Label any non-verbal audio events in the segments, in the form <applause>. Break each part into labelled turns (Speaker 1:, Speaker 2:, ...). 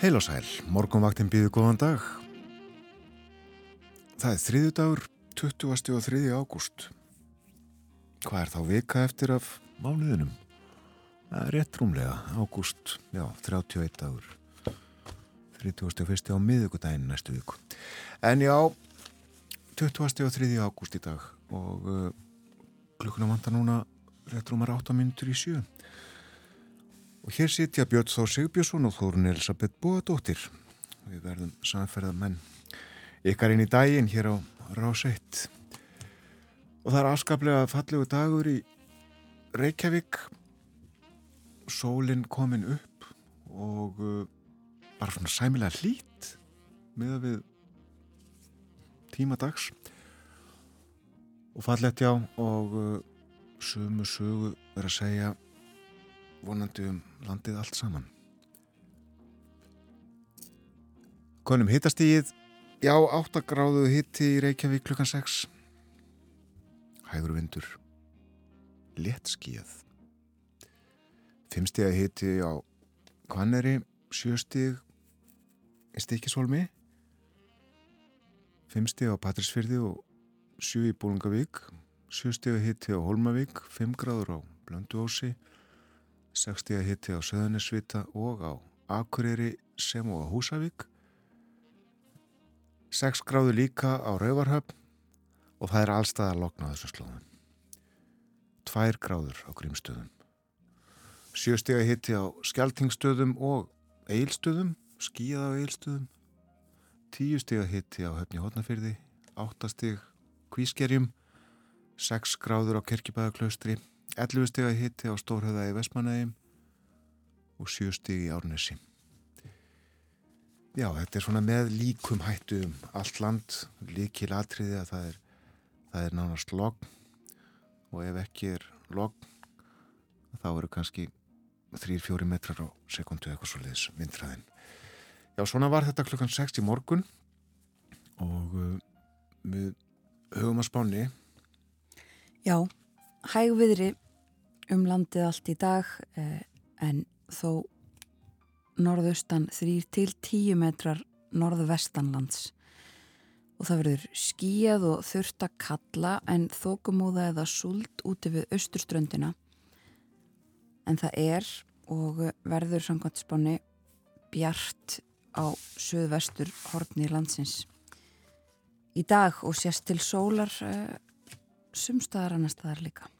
Speaker 1: Heil og sæl, morgunvaktin býðu góðan dag. Það er þriðu dagur, 20. og 3. ágúst. Hvað er þá vika eftir af mánuðinum? Það er rétt rúmlega, ágúst, já, 31 dagur. 31. á miðugudaginn næstu viku. En já, 20. og 3. ágúst í dag og uh, klukkuna vantar núna rétt rúmar 8 minntur í sjö. Og hér sitja Björn Þór Sigbjörnsson og Þórun Elisabeth Bóadóttir. Við verðum samferða menn ykkar inn í daginn hér á Ráseitt. Og það er afskaplega fallegu dagur í Reykjavík. Sólinn komin upp og uh, bara svona sæmilega hlít með að við tíma dags. Og fallet já og uh, sumu sögu verið að segja vonandi um landið allt saman. Konum hittastíð, já, 8 gráðu hitti í Reykjavík klukkan 6. Hægur vindur, létt skíð. 5 stíða hitti á Kvanneri, 7 stíð í Stikisvolmi, 5 stíð á Patrísfyrði og 7 í Bólungavík, 7 stíða hitti á Holmavík, 5 gráður á Blönduósi, 60 að hitti á Söðunisvita og á Akureyri sem og á Húsavík. 6 gráðu líka á Rauvarhöfn og það er allstað að lokna þessum slóðum. 2 gráður á Grímstöðum 7 steg að hitti á Skeltingstöðum og Eilstöðum skíða á Eilstöðum 10 steg að hitti á Höfni Hótnafyrði 8 steg Kvískerjum 6 gráður á Kirkibæðaklaustri 11 steg að hitti á Stórhauða í Vestmanægum og 7 steg í Árnesi. Já, þetta er svona með líkum hættu um allt land, líkil atriði að það er, það er nánast logg og ef ekki er logg þá eru kannski 3-4 metrar á sekundu eitthvað svo leiðis vindræðin. Já, svona var þetta klukkan 6 í morgun og uh, við höfum að spáni.
Speaker 2: Já, hægviðri um landið allt í dag eh, en þó norðaustan 3 til 10 metrar norðvestanlands. Og það verður skíjað og þurft að kalla en þókumóða eða sult úti við austurströndina. En það er og verður samkvæmt spáni bjart á söðvestur hortni landsins. Í dag og sést til sólar eh, sumstaðar annar staðar líka.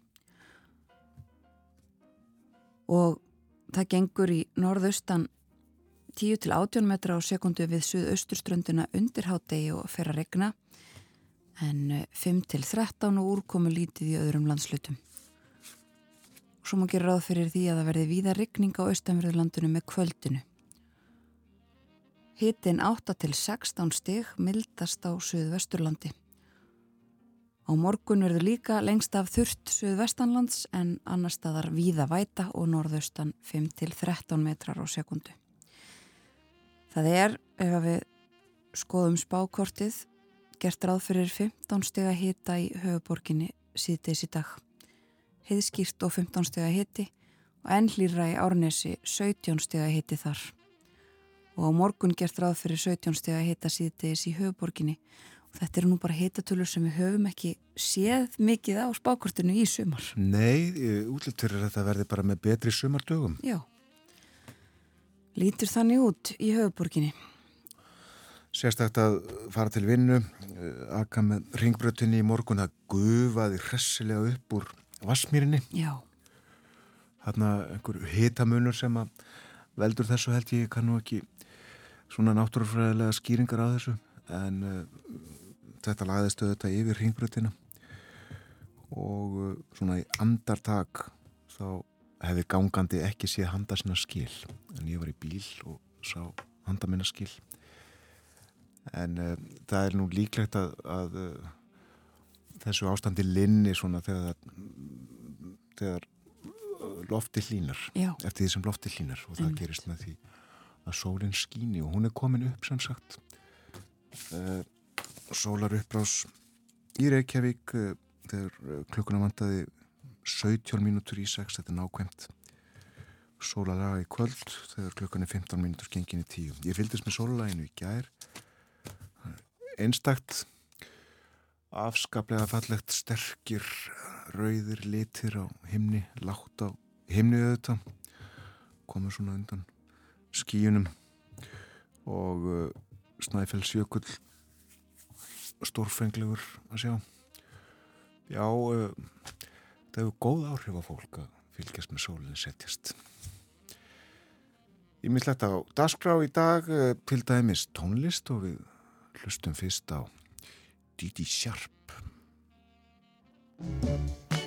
Speaker 2: Og það gengur í norðaustan 10-18 metra á sekundu við suðausturströndina undir hádegi og fer að regna en 5-13 og úrkomu lítið í öðrum landslutum. Svo má gera ráð fyrir því að það verði víða regning á austanverðurlandinu með kvöldinu. Hittin 8-16 stig mildast á suðvesturlandi. Á morgun verður líka lengst af þurft suðvestanlands en annar staðar víða væta og norðaustan 5-13 metrar á sekundu. Það er, ef við skoðum spákortið, gert ráð fyrir 15 steg að hita í höfuborginni síðdeis í dag. Heiðskýrt og 15 steg að hiti og ennlýra í árnesi 17 steg að hiti þar. Og á morgun gert ráð fyrir 17 steg að hita síðdeis í höfuborginni Þetta eru nú bara hitatölur sem við höfum ekki séð mikið á spákortinu í sumar.
Speaker 1: Nei, útlýttur er að verði bara með betri sumardögum.
Speaker 2: Já, lítur þannig út í höfuborginni.
Speaker 1: Sérstakta að fara til vinnu, akka með ringbrötunni í morgun að gufaði hressilega upp úr vassmýrinni.
Speaker 2: Já.
Speaker 1: hérna einhver hitamunur sem að veldur þessu held ég kannu ekki svona náttúrufræðilega skýringar á þessu en uh, þetta lagðist auðvitað yfir hringbröðina og uh, svona í andartak þá hefði gangandi ekki séð handa sinna skil en ég var í bíl og sá handa minna skil en uh, það er nú líklegt að, að uh, þessu ástandi linni svona þegar, þegar lofti hlínar
Speaker 2: Já.
Speaker 1: eftir því sem lofti hlínar og það
Speaker 2: Einmitt.
Speaker 1: gerist með því að sólinn skíni og hún er komin upp sem sagt uh, sólar uppbrás í Reykjavík uh, þegar uh, klukkuna vantaði 17 mínútur í 6 þetta er nákvæmt sólalaga í kvöld þegar klukkan er 15 mínútur gengin í 10 ég fylgdist með sólalaginu í gær. Einstakt afskaplega fallegt sterkir rauðir litir á himni látt á himni auðvitað komur svona undan skíunum og uh, Snæfellsjökull stórfenglegur að sjá. Já uh, það hefur góð áhrif á fólk að fylgjast með sólinn setjast. Ég mislegt á dagskrá í dag uh, til dæmis tónlist og við hlustum fyrst á Didi Sharp.
Speaker 3: Now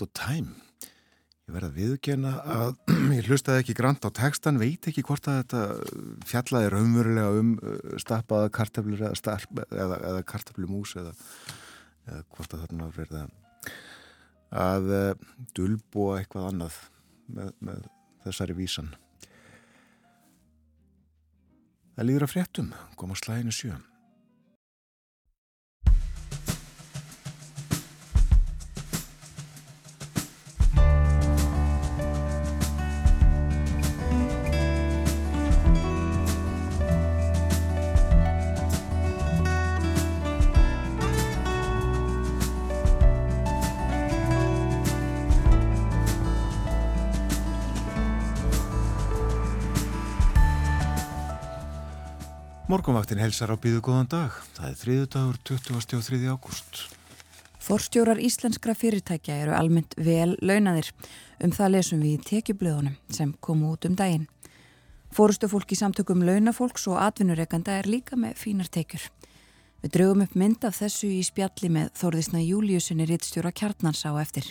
Speaker 1: Must Potato Time. Ég verði að viðkjöna að <clears throat> ég hlustaði ekki grant á textan, veit ekki hvort að þetta fjallaði raunverulega um uh, stappaða kartaflur eða, starp, eða, eða kartaflumús eða, eða hvort að þarna verði að, uh, dulbúa eitthvað annað með, með þessari vísan. Það líður að fréttum, kom á slæðinu sjö. Morgunvaktin helsar á býðu góðan dag. Það er þriðu dagur 23. ágúst.
Speaker 2: Forstjórar íslenskra fyrirtækja eru almennt vel launaðir. Um það lesum við í tekjublöðunum sem komu út um daginn. Fórustufólk í samtökum launafólks og atvinnureikanda er líka með fínar tekjur. Við draugum upp mynd af þessu í spjalli með Þórðisna Júliusinni rittstjóra kjarnans á eftir.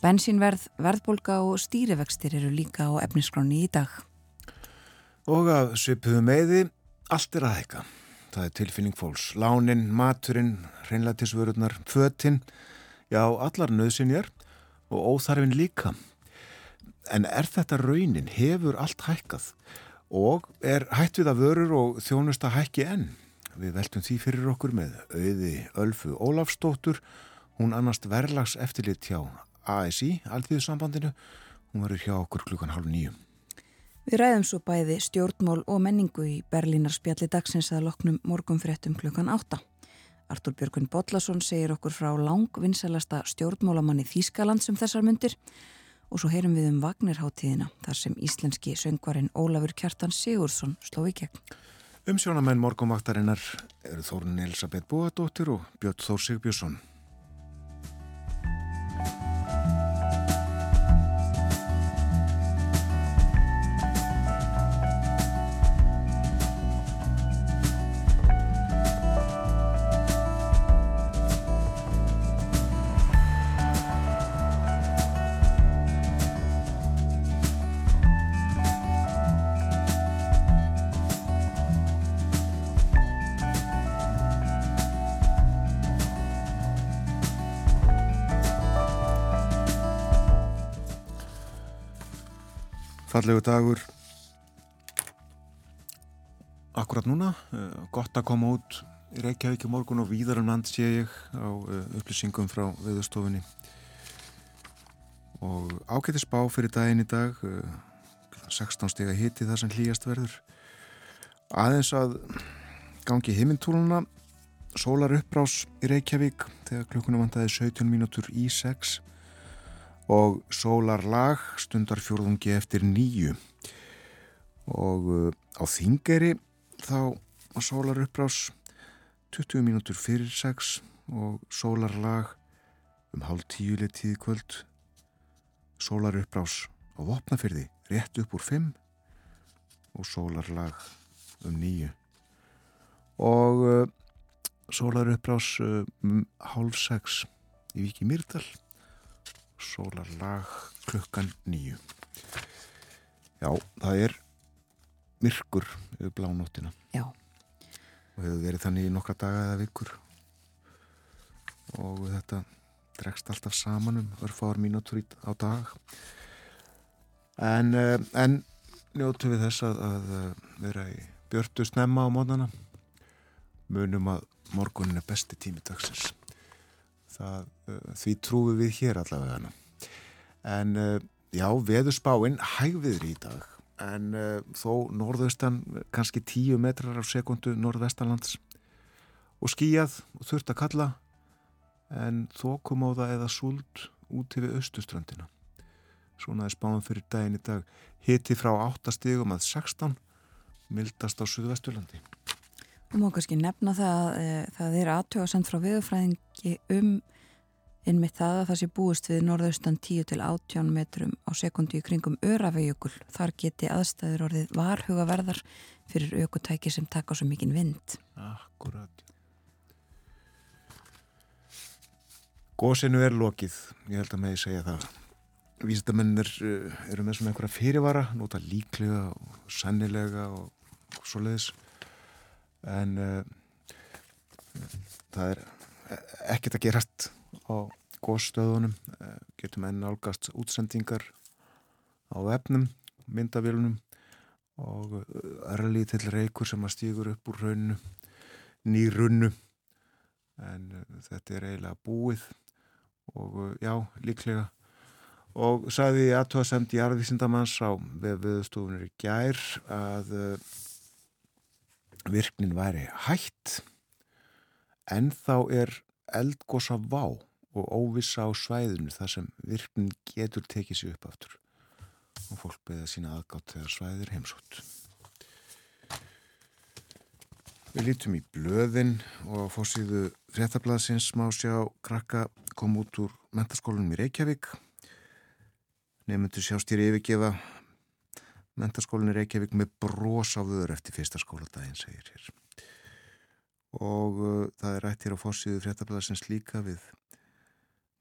Speaker 2: Bensínverð, verðbólka og stýrivextir eru líka á efniskráni í dag.
Speaker 1: Og að svipuðu meði, allt er aðeika. Það er tilfinning fólks. Lánin, maturinn, hreinlætisvörurnar, fötinn, já, allar nöðsynjar og óþarfin líka. En er þetta raunin? Hefur allt hækkað? Og er hætt við að vörur og þjónusta hækki enn? Við veltum því fyrir okkur með auði Ölfu Ólafsdóttur. Hún annast verlags eftirlit hjá ASI, Alþýðusambandinu. Hún verður hjá okkur klukkan halv nýjum.
Speaker 2: Við ræðum svo bæði stjórnmól og menningu í Berlínar spjalli dagsins að loknum morgunfréttum klukkan átta. Artur Björgun Bollason segir okkur frá langvinnselasta stjórnmólamanni Þýskaland sem þessar myndir og svo heyrum við um Vagnirháttíðina þar sem íslenski söngvarinn Ólafur Kjartan Sigurðsson sló í gegn.
Speaker 1: Umsjónamenn morgumvaktarinnar eru Þórun Elisabeth Bóadóttir og Björn Þór Sigbjörnsson. Fallegu dagur. Akkurat núna eh, gott að koma út í Reykjavík í morgun og víðar um land sé ég á eh, upplýsingum frá viðustofunni og ágæti spá fyrir daginn í dag eh, 16 stiga hiti þar sem hlýjast verður. Aðeins að gangi himintúluna sólar uppbrás í Reykjavík þegar klukkunum vantaði 17 mínútur í 6 og sólar lag stundar fjórðungi eftir nýju og uh, á þingeri þá sólar uppbrás 20 mínútur fyrir 6 og sólar lag um hálf tíu leið kvöld. Sólar uppbrás á vopnafyrði rétt upp úr 5 og sólar lag um nýju og uh, sólar uppbrás uh, um hálf 6 í Viki Myrdal sólarlag klukkan nýju. Já, það er myrkur yfir blánóttina.
Speaker 2: Já,
Speaker 1: og hefur verið þannig í nokkra daga eða vikur. Og þetta dregst alltaf saman um örfáar mínútur á dag. En, eh, en njótu við þess að, að eh, vera í björtu snemma á mótana munum að morgunin er besti tími dagsins það, uh, því trúum við hér allavega en uh, já, veðurspáin hægviður í dag. En uh, þó norðaustan kannski 10 metrar á sekundu norðvestanlands. Og skíjað og þurft að kalla en þokum á það eða súld út yfir austuströndina svona er spáin fyrir daginn í dag. Hiti frá 8 stigum að 16 mildast á Suðvesturlandi
Speaker 2: má kannski nefna það að e, það er aðtöðasend frá viðurfræðingi um innmitt það að það sé búist við norðaustan 10 til 18 metrum á sekundi í kringum Öravejökul. Þar geti aðstæður orðið varhugaverðar fyrir aukutæki sem taka svo mikinn vind.
Speaker 1: Akkurat Gósinu er lokið ég held að með ég segja það Vísindamennir uh, eru með svona einhverja fyrirvara nota líklega og sannilega og, og svoleiðis en uh, það er ekkert að gerast á gósstöðunum uh, getum enn álgast útsendingar á efnum, myndavélunum og örlítill reykur sem að stígur upp úr rauninu nýrunnu. En þetta er eiginlega búið og já, líklega. Og sagði aðtóðasemt jarðvísindamanns á viðstofunir í gær að virknin væri hætt en þá er eldgosa vá og óvissa á svæðinu þar sem virknin getur tekið sér upp aftur og fólk beða sína aðgátt þegar svæðir heimsótt Við lítum í blöðin og á fórsíðu fréttablaðsins má sjá krakka kom út úr mentaskólanum í Reykjavík. Nefnundur sjást hér yfirgefa mentaskólan í Reykjavík með bros á vöður eftir fyrsta skóladaginn, segir hér. Og uh, það er rætt hér á fórsíðu fréttablaðsins líka við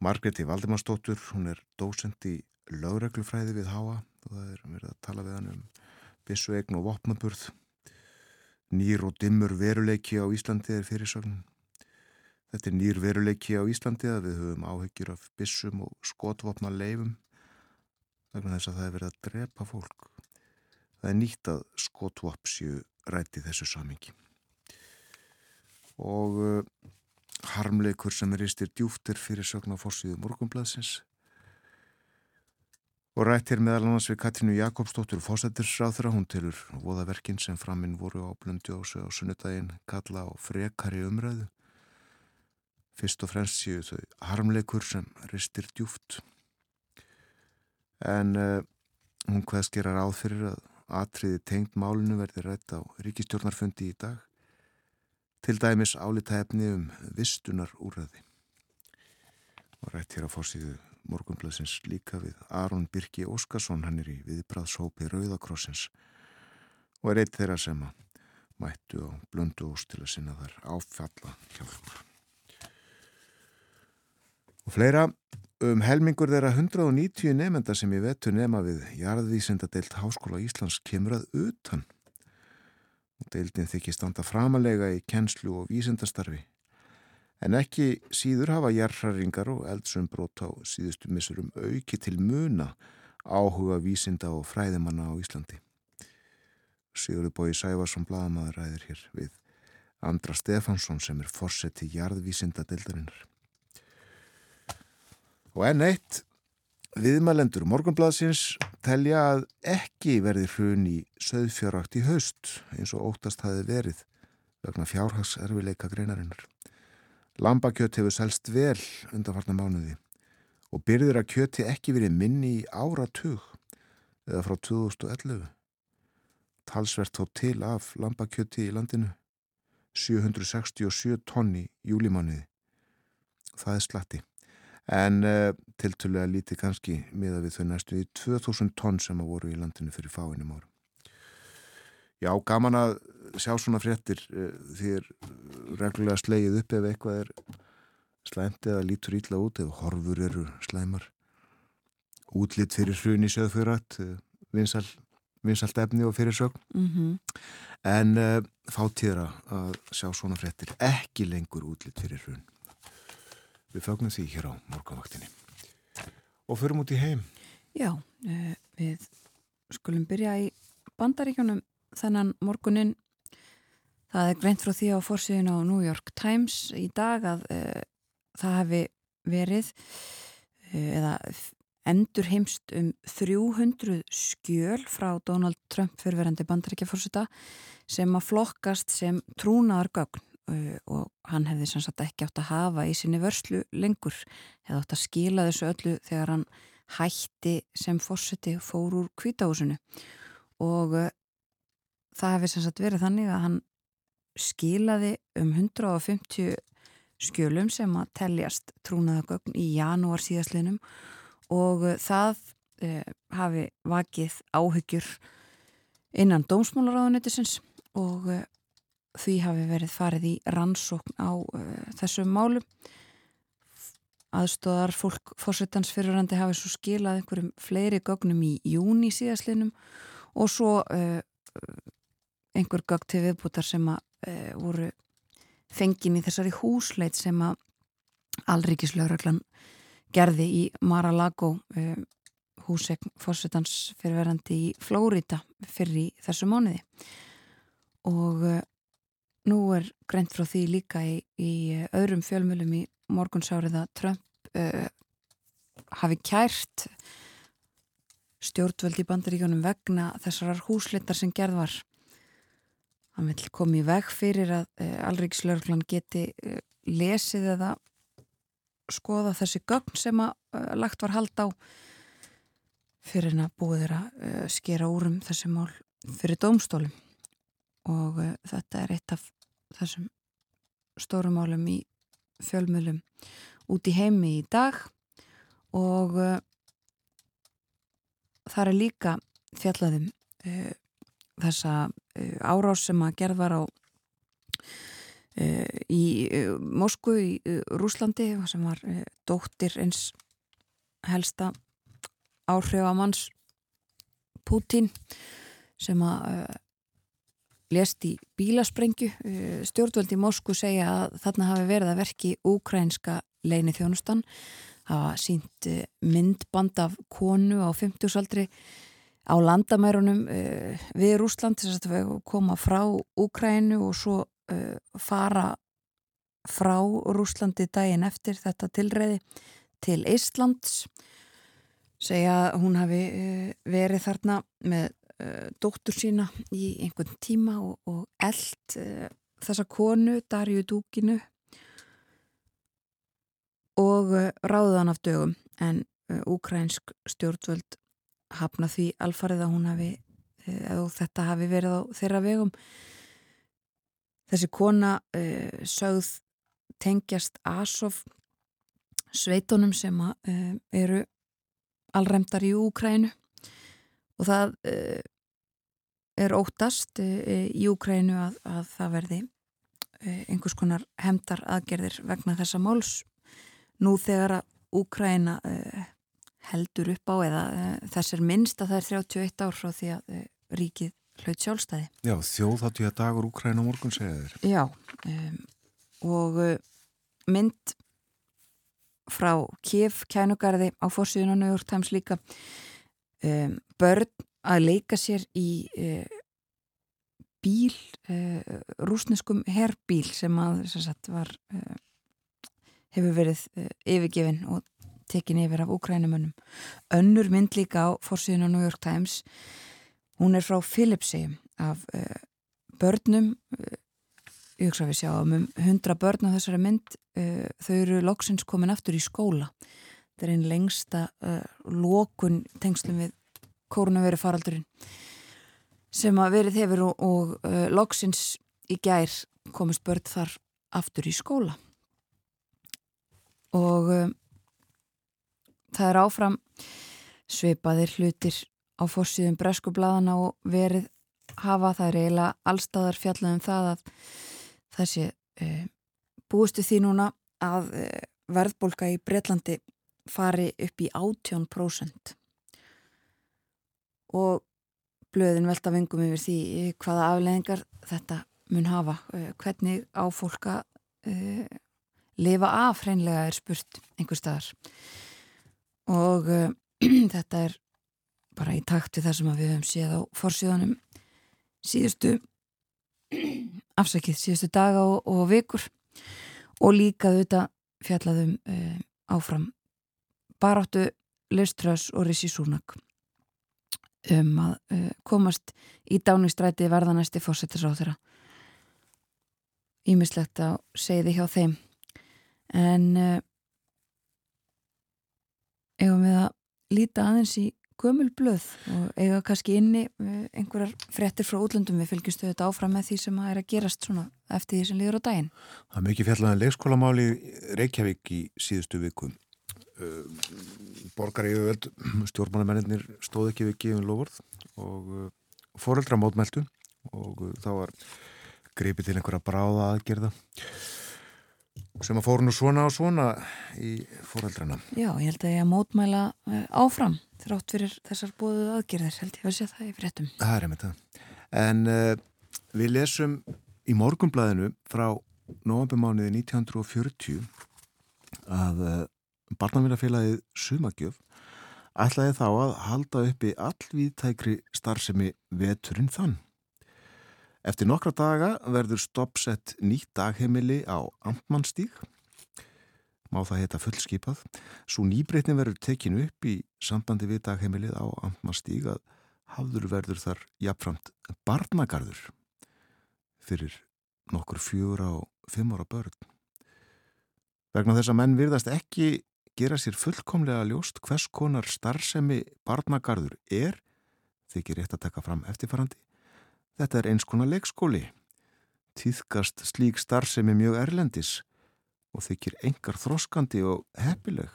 Speaker 1: Margreti Valdimarsdóttur, hún er dósend í lögreglufræði við Háa og það er verið að tala við hann um byssuegn og vopnaburð. Nýr og dimmur veruleiki á Íslandi er fyrirsögn. Þetta er nýr veruleiki á Íslandi að við höfum áhyggjur af byssum og skotvopna leifum vegna þess að það er verið að drepa fólk. Það er nýtt að skotvop séu ræti þessu samingi. Og uh, harmleikur sem er ístir djúftir fyrir sögn á fórsíðu morgunblaðsins. Og rættir meðal annars við Katrínu Jakobsdóttur fósættirsráþra, hún tilur voðaverkin sem framinn voru á blöndjósu á sunnudaginn kalla á frekari umræðu. Fyrst og fremst séu þau harmleikur sem ristir djúft en uh, hún hvaðs gerar áð fyrir að atriði tengt málinu verði rætt á ríkistjórnarfundi í dag til dæmis álitaefni um vistunar úrraði og rætt hér á fórsíðu morgunblæsins líka við Aron Birki Óskarsson, hann er í viðbræðshópi Rauðakrossins og er eitt þeirra sem að mættu á blöndu ós til að sinna þar áfalla hjálp. Og fleira um helmingur þeirra 190 nefnda sem ég vetu nema við jarðvísindadeilt Háskóla Íslands kemur að utan og deildin þykir standa framalega í kennslu og vísindastarfi En ekki síður hafa jarðhræringar og eldsumbrót á síðustu missurum auki til muna áhuga vísinda og fræðimanna á Íslandi. Sigurður Bói Sævarsson blaðamaður ræðir hér við Andra Stefansson sem er forsett til jarðvísinda deildarinnar. Og enn eitt, viðmælendur morgunblaðsins telja að ekki verði hrun í söðfjárakt í haust eins og óttast hafi verið vegna fjárhagserfileika greinarinnar. Lambakjött hefur selst vel undanfarnar mánuði og byrðir að kjöti ekki verið minni í áratug eða frá 2011. Talsvert þó til af lambakjöti í landinu, 767 tonni júlimánuði. Það er slatti. En uh, tiltölulega lítið kannski miða við þau næstu í 2000 tonn sem að voru í landinu fyrir fáinum árum. Já, gaman að sjá svona fréttir uh, því er reglulega slegið upp ef eitthvað er slæmt eða lítur ítla út ef horfur eru slæmar. Útlitt fyrir hrun í söðfyrat, uh, vinsal, vinsalt efni og fyrir sögn.
Speaker 2: Mm
Speaker 1: En uh, fátíðra að sjá svona fréttir ekki lengur útlitt fyrir hrun. Við fögnum því hér á morgunvaktinni. Og förum út í heim.
Speaker 2: Já, uh, við skulum byrja í bandaríkjónum þennan morgunin. Það er greint frá því á fórsíðun á New York Times í dag að uh, það hefði verið uh, eða endur heimst um 300 skjöl frá Donald Trump fyrirverandi bandaríkjafórseta sem að flokkast sem trúnaðar gögn uh, og hann hefði sem sagt ekki átt að hafa í sinni vörslu lengur. Hefði átt að skila þessu öllu þegar hann hætti sem fórseti fór úr kvítahúsinu og uh, það hefði sem sagt verið þannig að hann skilaði um 150 skjölum sem að teljast trúnaðagögn í janúar síðastlinum og uh, það uh, hafi vakið áhyggjur innan dómsmálaráðunetisins og uh, því hafi verið farið í rannsókn á uh, þessum málum. Aðstóðar fólk fórsetans fyrirrandi hafi svo skilað einhverjum fleiri gögnum í júni síðastlinum og svo uh, einhver gögn til viðbútar sem að uh, voru fengin í þessari húsleit sem að Alríkislauraglan gerði í Mar-a-Lago uh, húsegn fórsetans fyrirverandi í Flórida fyrir í þessu mánuði. Og uh, nú er greint frá því líka í, í uh, öðrum fjölmjölum í morgunsárið að Trump uh, hafi kært stjórnvöld í bandaríkjónum vegna þessarar húsleitar sem gerð var. Hann vil koma í veg fyrir að uh, Alríkislauraglan geti uh, lesið eða skoða þessi gögn sem að lagt var hald á fyrir að búið þeirra skera úrum þessi mál fyrir dómstólum og uh, þetta er eitt af þessum stórum málum í fjölmjölum út í heimi í dag. Og uh, þar er líka fjallaðum uh, þessa uh, árás sem að gerð var á í Moskvu í Rúslandi sem var dóttir eins helsta áhrifamanns Putin sem að lést í bílasprengju. Uh, Stjórnvöld í Moskvu segja að þarna hafi verið að verki úkrænska leini þjónustan. Hafa sínt uh, myndband af konu á 50-saldri á landamærunum uh, við Rúsland þess að við koma frá Úkrænu og svo fara frá Rúslandi daginn eftir þetta tilræði til Íslands segja að hún hafi verið þarna með dóttur sína í einhvern tíma og, og eld uh, þessa konu, Darju Dúkinu. Og uh, ráðan af dögum en úkrænsk stjórnvöld hafna því alfarið að hún hafi eða þetta hafi verið á þeirra vegum. Þessi kona uh, sögð tengjast Asov sveitunum sem að, uh, eru alræmdar í Úkrænu og það uh, er óttast uh, í Úkrænu að, að það verði uh, einhvers konar hemdar aðgerðir vegna þessa máls nú þegar að Úkræna uh, heldur upp á eða þess er minnst að það er 31 ár frá því að ríkið hlaut sjálfstæði.
Speaker 1: Já, þjóðháttu ég dagur Úkræna morgun segja þér.
Speaker 2: Já, um, og mynd frá Kiev kænugarði á fórsíðun á New York Times líka um, börn að leika sér í uh, bíl uh, rúsneskum herbíl sem að sem sagt, var uh, hefur verið yfirgefin og tekin yfir af úkrænumönnum önnur mynd líka á fórsíðun á New York Times hún er frá Philipsheim af börnum ég hugsa að við sjáum um 100 börn á þessari mynd þau eru loksins komin aftur í skóla. Þetta er einn lengsta lokun tengslum við kórnaveru faraldurinn sem að verið hefur og, og uh, loksins í gær komist börn þar aftur í skóla. Og uh, það er áfram svipaðir hlutir á fórsíðum breskublaðana og verið hafa. Það eiginlega allstaðar fjallað um það að þessi uh, búistu því núna að uh, verðbólka í Breitlandi fari upp í 18% og blöðin velta vengum yfir því eh, hvaða afleðingar þetta mun hafa, uh, hvernig á fólk að uh, lifa af hreinlega er spurt einhver staðar. Og uh, <clears throat> þetta er bara í takt við það sem við höfum séð á forsíðanum síðustu <clears throat> afsakið síðustu daga og, og vikur. Og líka þetta fjallaðum uh, áfram baráttu Listras og Rissi Súnak um að uh, komast í dáningstræti verðanæsti fósettisráð þeirra ímislegt að segði hjá þeim. En uh, eigum við að líta aðeins í gömul blöð og eiga kannski inni uh, einhverjar fréttir frá útlöndum. Við fylgjustu þetta áfram með því sem að er að gerast svona eftir því sem líður á daginn.
Speaker 1: Það er mikið fjallaðan leikskólamáli í Reykjavík í síðustu viku. Borgar yfirvöld, stjórnmannamennir stóð ekki við gefin lofurð og uh, foreldra mótmæltu og uh, þá var greipið til einhverja bráða aðgerða sem að fóru nú svona og svona í foreldrana.
Speaker 2: Já, ég held að ég að mótmæla uh, áfram þrátt fyrir þessar bóðu aðgerðir held ég að sé það í fréttum
Speaker 1: Það er einmitt það. En uh, við lesum í morgunblæðinu frá novembermániði 1940 að uh, barnavillafélagið Sumagjöf ætlaði þá að halda uppi allvíðtækri starfsemi veturinn þann. Eftir nokkra daga verður stoppsett nýtt dagheimili á Amtmannstík, má það heita fullskipað. Svo nýbreytnin verður tekinu upp í sambandi við dagheimilið á Amtmannstík að hafður verður þar jafnframt barnagarður fyrir nokkur fjögur á fimm ára börn. Vegna þess að menn virðast ekki gera sér fullkomlega ljóst hvers konar starfsemi barnagarður er, þykir rétt að taka fram eftirfarandi. Þetta er eins konar leikskóli. Týðkast slík starfsemi mjög erlendis og þykir engar þroskandi og heppileg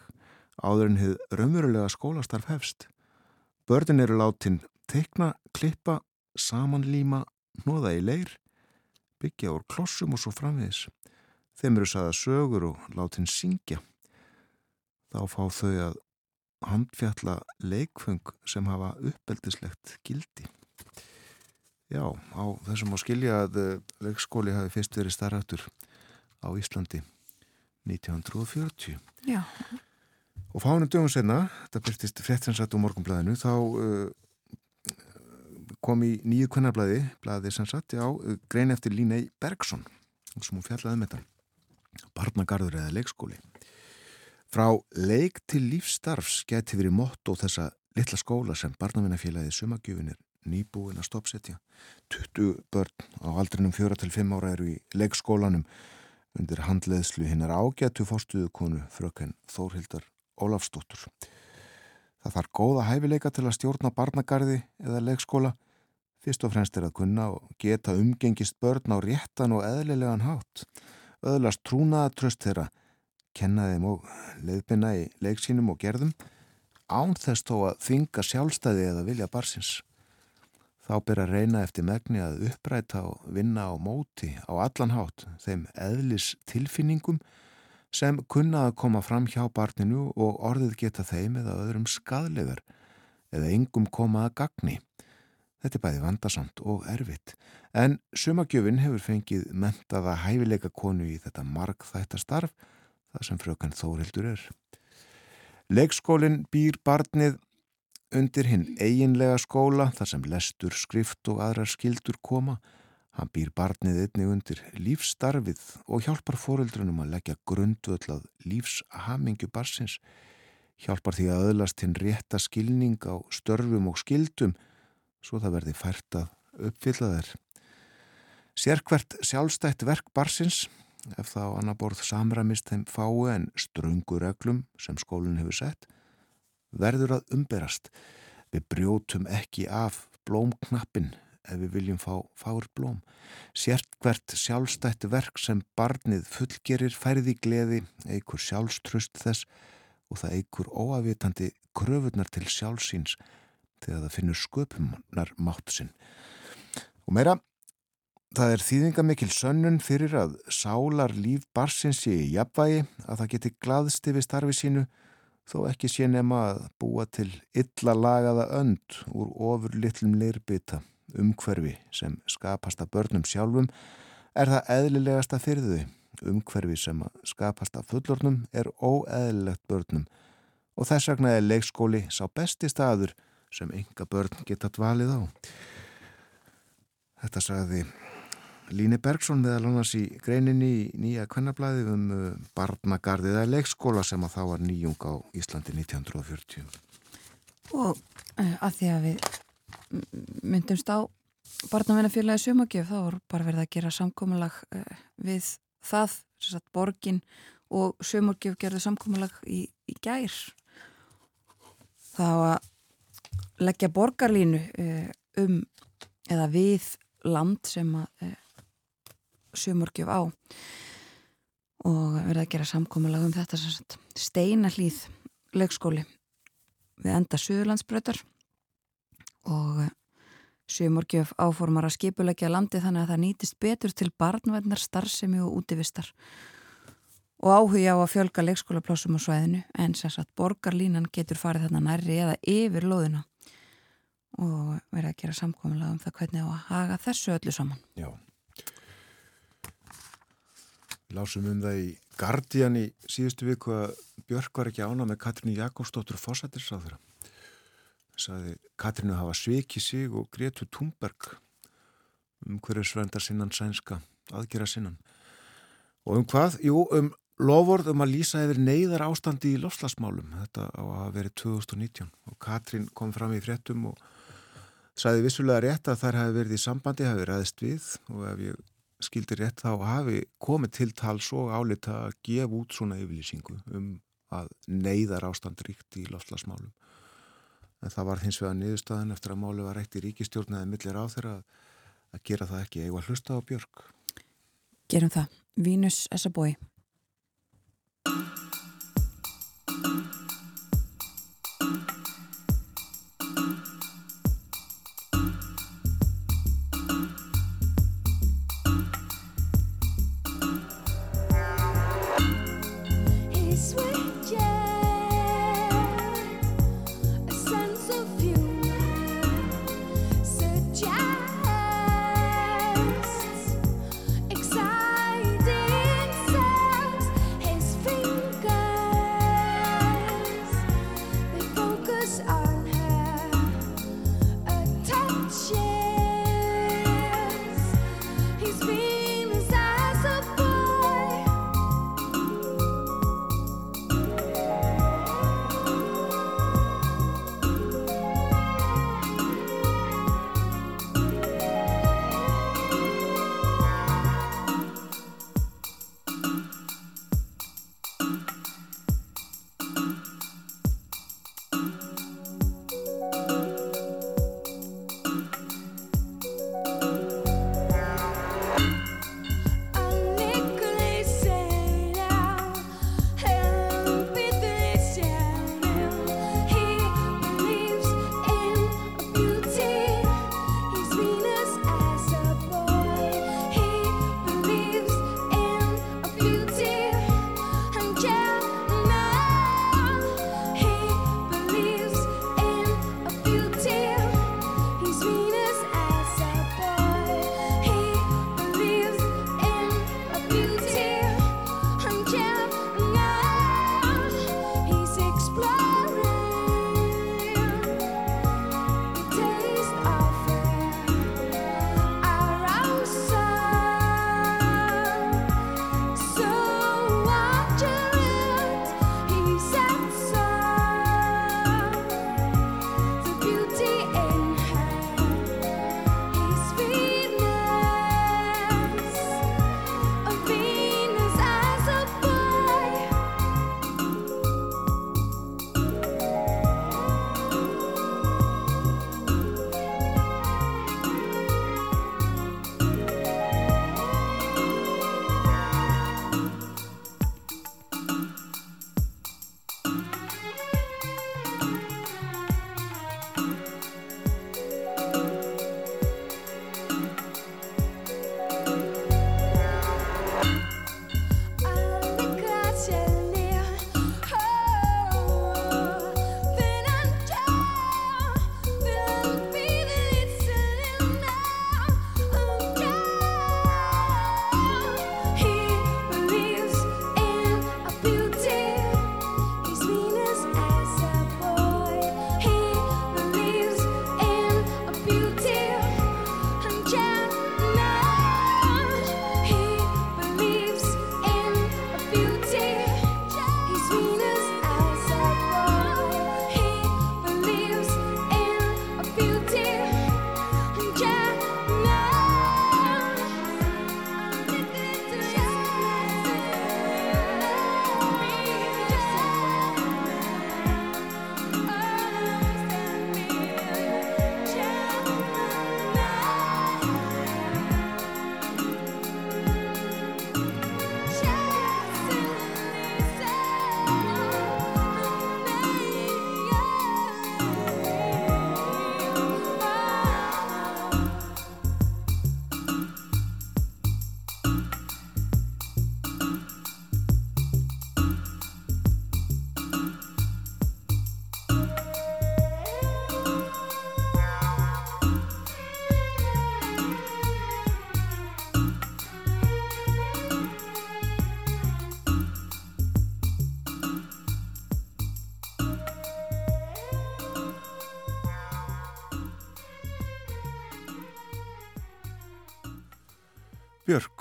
Speaker 1: áður en hefð raunverulega skólastarf hefst. Börnin eru látin teikna, klippa, samanlíma, hnoða í leir, byggja úr klossum og svo framvegis. Þeim eru sagða sögur og látin syngja. Þá fá þau að handfjalla leikfung sem hafa uppeldislegt gildi. Já, á þessum á skilja að eh, leikskóli hafi fyrst verið starrættur á Íslandi 1940.
Speaker 2: Já,
Speaker 1: Og fánum dögum senna, þetta byrtist fréttinsrætt á morgunblæðinu, þá uh, kom í nýju kvennarblæði, blæði sem sagt, já, grein eftir Línei Bergson, sem hún fjallaði með þetta, barnagarður eða leikskóli. Frá leik til lífstarfs geti verið motto þessa litla skóla sem barnavinnafélagið sumagjöfinir nýbúin að stoppsetja. 20 börn á aldrinum 4-5 ára eru í leikskólanum undir handleðslu hinnar ágætu fórstuðu konu fröken Þórhildar Ólafsdóttur. Það þarf góða hæfileika til að stjórna barnagarði eða leikskóla. Fyrst og fremst er að kunna og geta umgengist börn á réttan og eðlilegan hátt. Öðlast trúnaða tröst þeirra, kenna þeim og leiðbina í leiksínum og gerðum, án þess þó að þvinga sjálfstæði eða vilja barsins. Þá að reyna eftir megni að uppræta og vinna á móti á allan hátt þeim eðlis tilfinningum sem kunna að koma fram hjá barninu og orðið geta þeim eða öðrum skadlegar eða engum koma að gagni. Þetta er bæði vandasamt og erfitt, en sumagjöfin hefur fengið mentaða hæfileika konu í þetta marg þetta starf, það sem frökan Þórildur er. Leikskólinn býr barnið undir hinn eiginlega skóla þar sem lestur, skrift og aðrar skildur koma. Hann býr barnið einnig undir lífstarfið og hjálpar fóreldrunum að leggja grundvöld að lífshamingju barsins. Hjálpar því að öðlast hinn rétta skilning á störfum og skildum svo það verði fært að uppfylla þær. Sérkvert sjálfstætt verk barsins, ef það á annar borð samræmist þeim fái en ströngu reglum sem skólinn hefur sett, verður að umberast. Við brjótum ekki af blómknappin ef við viljum fá fáur blóm. Sérkvert sjálfstætt verk sem barnið fullgerir færði gleði, eigur sjálfströst þess og það eigur óafitandi kröfunar til sjálfsíns þegar það finnur sköpunar mátt sinn. Og meira, það er þýðingamikil sönnun fyrir að sálar líf barsins sé í jafnvægi að það geti glaðst yfir starfi sínu þó ekki sé nema að búa til illa lagaða önd úr ofur litlum leirbita umhverfi sem skapast að börnum sjálfum er það eðlilegasta fyrir þau. Umhverfi sem skapast að fullornum er óeðlilegt börnum og þess vegna er leikskóli sá besti staður sem enga börn geta dvalið á. Þetta sagði Líni Bergson meðal annars í greininni í nýja kvennablaði um uh, barnagarðið eða leikskóla sem að þá var nýjung á Íslandi 1940.
Speaker 2: og uh, að því að við myndumst á barnavinnafélagi sumagjöf þá voru bara verið að gera samkomulag uh, við það, sem sagt borgin og sumagjöf gerðu samkomulag í, í gær þá að leggja borgarlínu uh, um eða við land sem að sumagjöf á og verið að gera samkomulag um þetta sem sagt steinahlýð leikskóli við enda Suðurlandsbrötar og Sumorgjöf áformar að skipulegja landi þannig að það nýtist betur til barnvæðnar, starfsemi og útivistar og áhugja á að fjölga leikskólaplássum á svæðinu en sem sagt borgarlínan getur farið þarna nærri eða yfir lóðina og verið að gera samkominlega um það hvernig á að haga þessu öllu saman.
Speaker 1: Já. Lásum um það í Guardian í síðustu viku að Björk var ekki ána með Katrínu Jakobsdóttur fósættisráður. Saði Katrínu hafa svikið sig og Gretu Thunberg um hverju svendar sinnan sænska aðgera sinnan. Og um hvað? Jú, um lofórð um að lýsa yfir neyðar ástandi í lofslagsmálum. Þetta á að veri 2019 og Katrín kom fram í fréttum og Sæði vissulega rétt að þær hafi verið í sambandi, hafi ræðist við og ef ég skildir rétt þá hafi komið til tals og álita að gefa út svona yfirlýsingu um að neyðar ástand ríkt í lofslagsmálum. En það var hins vegar niðurstaðan eftir að málu var eitt í ríkistjórn eða millir á þeirra að gera það ekki eiga hlusta á Björg.
Speaker 2: Gerum það.
Speaker 4: Vínus
Speaker 5: Essabói.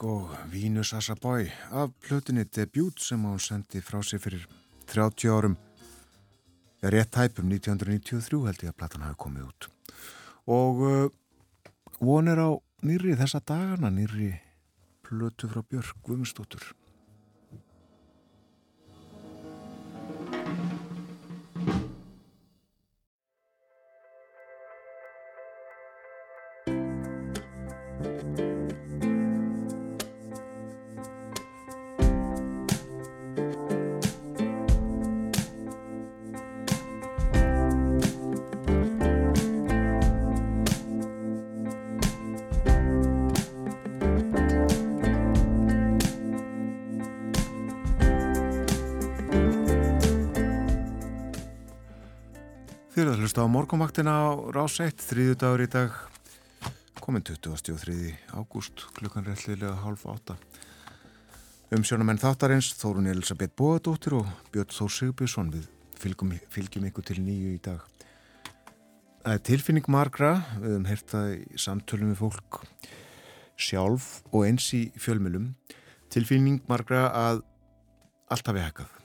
Speaker 5: og Vínus Assaboy af plötunni Debut sem hún sendi frá sig fyrir 30 árum. Eða rétt hæpum 1993 held ég að platan hafi komið út. Og uh, von er á nýri þessa dagana nýri plötu frá Björg Guðmundsdóttur.
Speaker 1: Hlusta á morgunvaktina á rás 1, þriðju dagur í dag, komin 23. ágúst, klukkan réttlilega hálf átta. Umsjónamenn þáttarins, Þórun Elisabeth Bóðadóttir og Björn Þór Sigbjörnsson, við fylgjum, fylgjum ykkur til nýju í dag. Það er tilfinning margra, við höfum heyrt það í samtölum við fólk sjálf og eins í fjölmjölum, tilfinning margra að allt hafi hækkað.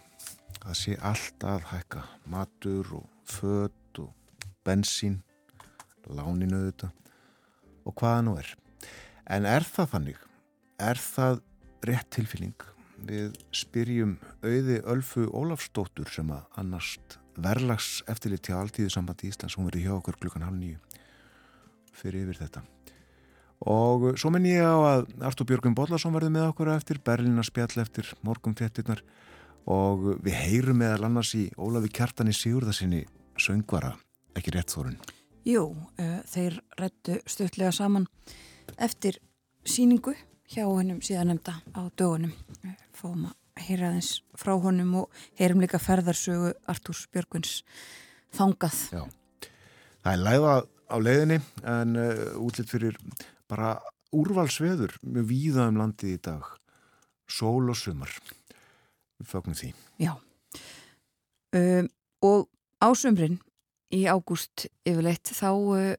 Speaker 1: Það sé allt að hækka, matur og og bensín, láninu þetta og hvaða nú er. En er það þannig? Er það rétt tilfinning? Við spyrjum auði Ölfu Ólafsdóttur sem að annast verlags eftirlit til alltíðu sambandi Íslands, hún verið hjá okkur klukkan halv nýju fyrir yfir þetta. Og svo menn ég á að Artur Björgum Bollarsson verði með okkur eftir Berlínar spjall eftir morgum fjettirnar og við heyrum meðal annars í Ólafi Kjartani Sigurðarsinni söngvara, ekki rétt þórun.
Speaker 2: Jú, uh, þeir rættu stuttlega saman eftir síningu hjá hennum síðan nefnda á dögunum. Uh, fáum að heyra aðeins frá honum og heyrum líka ferðarsögu Artúrs Björgvins þangað.
Speaker 1: Já, það er læða á leiðinni en uh, útlitt fyrir bara úrvalsveður mjög víða um landið í dag. Sól og sumar. Við fögnum því.
Speaker 2: Já. Um, og ásumrin í ágúst yfirleitt þá uh,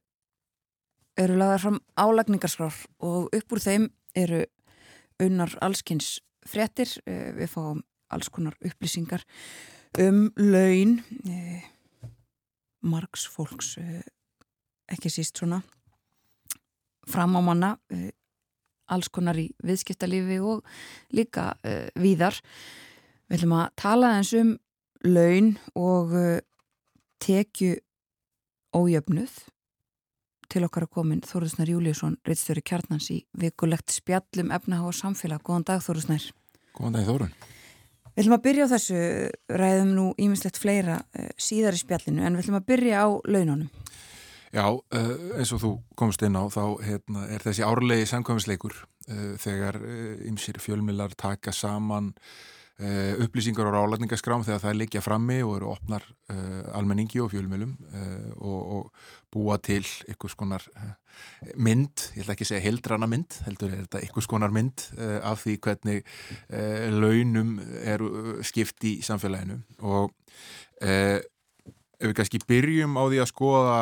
Speaker 2: eru lagðar fram álagningarskrár og upp úr þeim eru unnar allskins fréttir, uh, við fáum alls konar upplýsingar um laun uh, margs fólks ekki síst svona fram á manna uh, alls konar í viðskiptalífi og líka uh, víðar. Við ætlum að tala eins um laun og uh, tekju ójöfnuð til okkar að komin Þóruðsnær Júliusson, reittstjóri kjarnans í vikulegt spjallum efnaha og samfélag. Góðan dag Þóruðsnær.
Speaker 6: Góðan dag Þórun.
Speaker 2: Við ætlum að byrja á þessu, ræðum nú ímislegt fleira uh, síðar í spjallinu en við ætlum að byrja á laununum.
Speaker 6: Já, uh, eins og þú komst inn á þá hérna, er þessi árlegi samkvæmisleikur uh, þegar ymsir fjölmilar taka saman upplýsingar á rálætningaskrám þegar það leikja frammi og eru opnar uh, almenningi og fjölmjölum uh, og, og búa til einhvers konar mynd, ég ætla ekki að segja heildrana mynd, heldur er þetta einhvers konar mynd af því hvernig launum eru skipt í samfélaginu. Og ef við kannski byrjum á því að skoða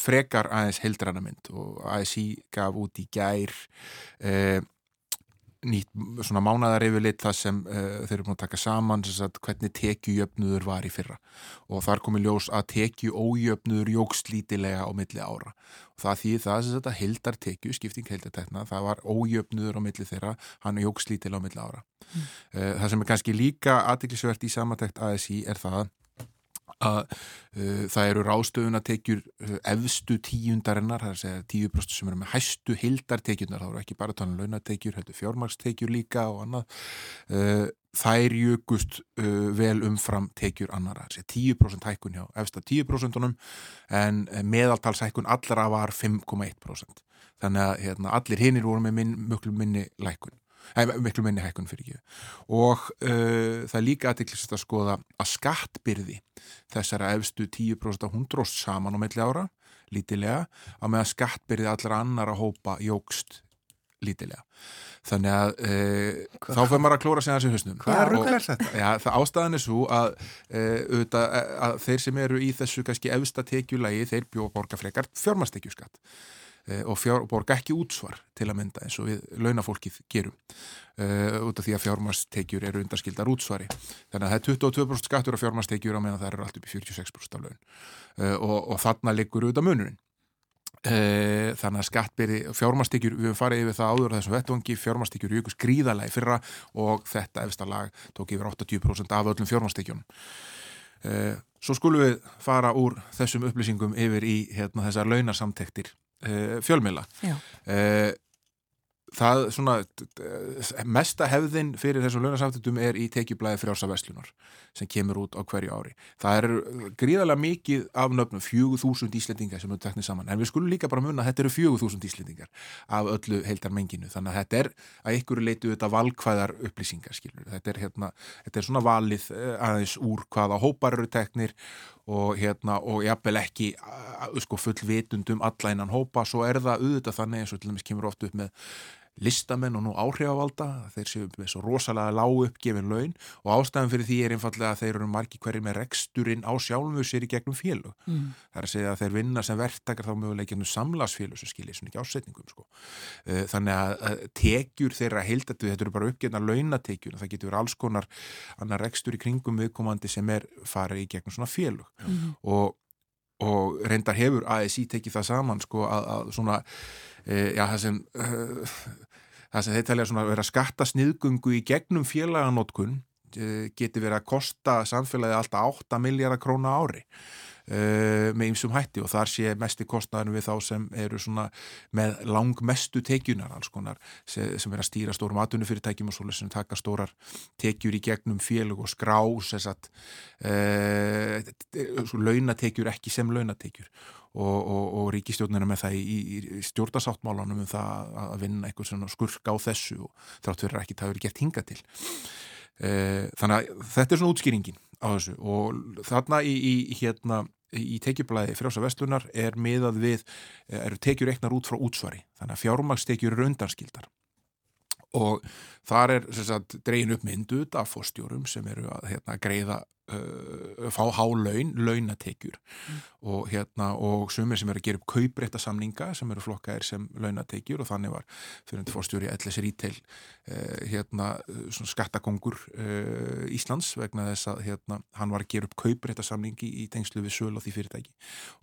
Speaker 6: frekar aðeins heildrana mynd og ASI gaf út í gær nýtt svona mánadar yfir lit það sem uh, þeir eru búin að taka saman sagt, hvernig tekjujöfnuður var í fyrra. Og þar komi ljós að tekju ójöfnuður jógst lítilega á milli ára. Og það því það sem þetta heldar tekju, skipting heldartekna, það var ójöfnuður á milli þeirra, hann jógst lítilega á milli ára. Mm. uh, það sem er kannski líka aðtiklisvert í samantækt ASI er það að uh, það eru rástöfunatekjur uh, efstu tíundarinnar, það er að segja 10% sem eru með hæstu hildartekjurnar, það eru ekki bara um launatekjur, heldur fjármakstekjur líka og annað. Uh, þær jökust uh, vel umfram tekjur annara, það er 10% hækkun hjá efsta 10% en meðaltalshækkun allra var 5,1% þannig að hérna, allir hinnir voru með minn, mjög minni lækkun miklu minni hækkun fyrir ekki og uh, það er líka aðeinslega að skoða að skattbyrði þessara efstu 10% hundróst saman á melli ára, lítilega að með að skattbyrði allra annar að hópa jógst lítilega þannig að uh, þá fyrir maður að klóra sig aðeins í husnum
Speaker 1: Hvað er rúklar þetta?
Speaker 6: Já, það ástæðan er svo að, auðvitað, að þeir sem eru í þessu kannski efsta tekjulagi, þeir bjóða borga frekar fjármastekjuskatt og fjár, borga ekki útsvar til að mynda eins og við launafólkið gerum uh, út af því að fjármastekjur eru undarskildar útsvari. Þannig að það er 22% skattur af fjármastekjur á meðan það eru allt upp í 46% af laun. Uh, og, og þarna liggur auðvitað munurinn. Uh, þannig að skattbyrði fjármastekjur, við farið yfir það áður þessum vettvangi, fjármastekjur jökust gríðalega fyrra og þetta efsta lag tók yfir 80% af öllum fjármastekjunum Svo skulum við fara úr þessum upplýsingum yfir í hérna, þessar launarsamtektir fjölmila uh, það svona mesta hefðin fyrir þessum launasamtöndum er í tekjublaði frjálsa veslunar sem kemur út á hverju ári. Það er gríðarlega mikið af nöfnum, 4000 íslendingar sem eru teknið saman, en við skulum líka bara munna að þetta eru 4000 íslendingar af öllu heildar menginu, þannig að þetta er að ykkur leitu þetta valkvæðar upplýsingar, skilur. Þetta er hérna, þetta er svona valið eh, aðeins úr hvaða hópar eru teknir og hérna, og jafnvel ekki uh, sko full vitundum alla innan hópa, svo er það auðvitað þannig eins og til dæmis kemur oft upp með listamenn og nú áhrifavalda þeir séu með svo rosalega lág uppgefin laun og ástæðan fyrir því er einfallega að þeir eru margi hverjir með reksturinn á sjálfu sér í gegnum félög.
Speaker 2: Mm.
Speaker 6: Það er að segja að þeir vinna sem verktakar þá mögulega gegnum samlagsfélög sem skilir svona ekki ásetningum sko. Eh, Þannig að tekjur þeirra heildatu, þetta eru bara uppgefna launatekjur, það getur alls konar annar rekstur í kringum viðkomandi sem er farið í gegnum svona félög
Speaker 2: Mhm.
Speaker 6: og, og reyndar hefur ASI tekið það saman sko að, að svona e, já það sem e, <laughs> það sem þeir talja svona að vera skatta sniðgungu í gegnum félaganótkun e, geti verið að kosta samfélagi alltaf 8 miljardar króna ári með ýmsum hætti og þar sé mesti kostnaðurinn við þá sem eru svona með langmestu tekjunar alls konar sem, er að stýra stórum atvinnufyrirtækjum og svoleiðis sem taka stórar tekjur í gegnum félög og skrá sem sagt e, launatekjur ekki sem launatekjur. Og, og, og ríkistjórnina með það í, í stjórnasáttmálanum um það að vinna eitthvað svona skurka á þessu og þrátt að ekki það verið gert hinga til. E, þannig að þetta er svona útskýringin á þessu og þarna í, í hérna í tekjublaði frjása vestlunar er miðað við, eru tekjur eknar út frá útsvari, þannig að fjármagstekjur eru undanskildar. Og þar er sagt, dregin upp mynduð af fórstjórum sem eru að hérna, greiða uh, fá há laun, launatekjur. Og, hérna, og sumir sem eru að gera upp kauprétta samninga sem eru flokkaðir sem launatekjur og þannig var fyrir fórstjóri LS Retail uh, hérna, svona skattakongur uh, Íslands vegna þess að hérna, hann var að gera upp kauprétta samningi í tengslu við söl á því fyrirtæki.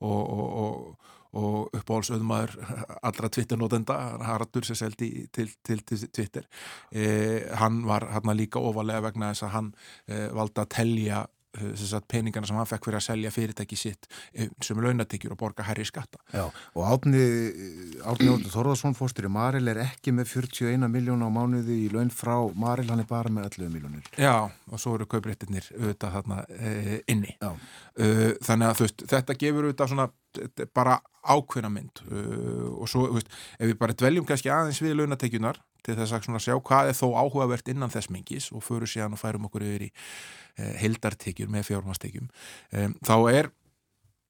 Speaker 6: Og, og, og og uppáhaldsauðmaður allra Twitter-nótenda, Haraldur sem seldi til, til, til Twitter eh, hann var hann líka ofalega vegna þess að hann eh, valda að telja sem sagt, peningana sem hann fekk fyrir að selja fyrirtæki sitt eh, sem launatekjur og borga herri skatta
Speaker 1: Já, og Átni, Átni Þorðarsson fórstur í Maril er ekki með 41 miljóna á mánuði í laun frá Maril, hann er bara með 11 miljónir.
Speaker 6: Já, og svo eru kaupréttinir auðvitað þarna e, inni.
Speaker 1: Já.
Speaker 6: Uh, þannig að veist, þetta gefur auðvitað svona bara ákveðna mynd uh, og svo, veist, ef við bara dveljum kannski aðeins við launatekjunar til þess að sjá hvað er þó áhugavert innan þess mengis og förum síðan og færum okkur yfir í uh, hildartekjur með fjármastekjum um, þá er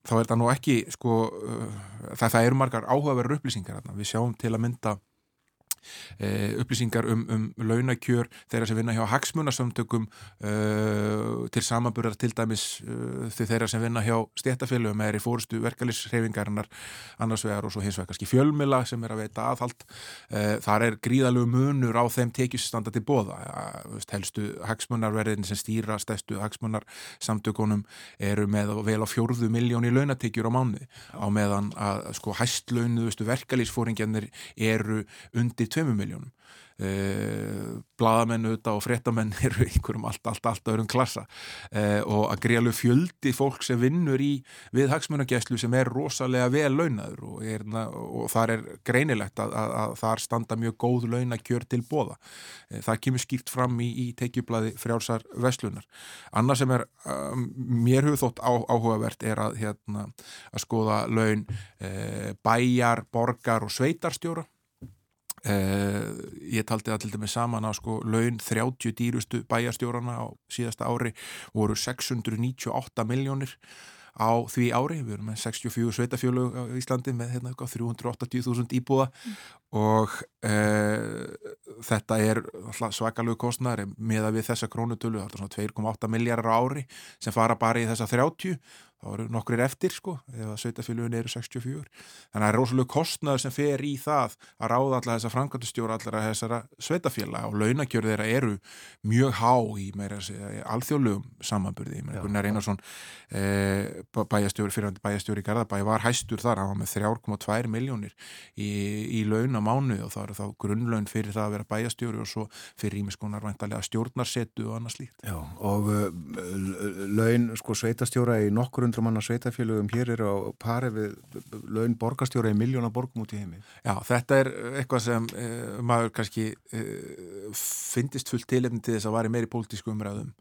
Speaker 6: þá er það nú ekki sko, uh, það, það eru margar áhugaverður upplýsingar við sjáum til að mynda e, upplýsingar um, um launakjör þeirra sem vinna hjá hagsmunasöndökum uh, til samanburðar til dæmis til þeirra sem vinna hjá stéttafélögum eða í fórustu verkalýsreifingarinnar annars vegar og svo hins vegar kannski fjölmila sem er að veita aðhald. Þar er gríðalegu munur á þeim tekjustanda til bóða helstu hagsmunarverðin sem stýra stæstu hagsmunarsamtökunum eru með vel á fjórðu miljón í launatekjur á mánuði á meðan að sko hæstlaunuðustu verkalýsfóringjarnir eru undir 2 miljónum Uh, bladamenn auðvitað og fréttamenn <laughs> eru einhverjum allt, allt, allt öðrum klassa. Uh, og að greiðalegu fjöldi fólk sem vinnur í við hagsmunagæslu sem er rosalega vel launaður og, er, og þar er greinilegt að, að, að þar standa mjög góð launakjör til bóða uh, það kemur skýrt fram í, í tekjublaði frjálsar veslunar annað sem er mér hefur þótt á, áhugavert er að, hérna, að skoða laun bæjar, borgar og sveitarstjóra Uh, ég taldi það til dæmis saman að sko laun 30 dýrustu bæjarstjórana á síðasta ári voru 698 miljónir á því ári, við erum með 64 sveitafjölu á Íslandi með hérna, 380.000 íbúða mm. og uh, þetta er svakalög kostnar með að við þessa krónutölu, þetta er svona 2,8 miljardar ári sem fara bara í þessa 30 þá eru nokkrir eftir sko ef að sveitafélugin eru 64 þannig að það er rosalega kostnaður sem fer í það að ráða allar þessa framkvæmtustjóra allar þessara sveitafélag og launakjörð þeirra eru mjög há í meira alþjóðlegum samanburði. Gunnar Einarsson eh, bæjastjóri, fyrirhandi bæjastjóri í Garðabæi var hæstur þar, hann var með 3,2 miljónir í, í laun á mánu og það eru þá grunnlaun fyrir það að vera bæjastjóri og svo fyrir ímiskonar væntalega stjórnarsetu og annað slíkt.
Speaker 1: Já, og uh, laun sko 500 manna sveitafélögum hér er á pari við laun borgarstjóra í miljóna borgum út í heimi.
Speaker 6: Já, þetta er eitthvað sem uh, maður kannski uh, fyndist fullt tilefni til þess að væri meiri pólitísku umræðum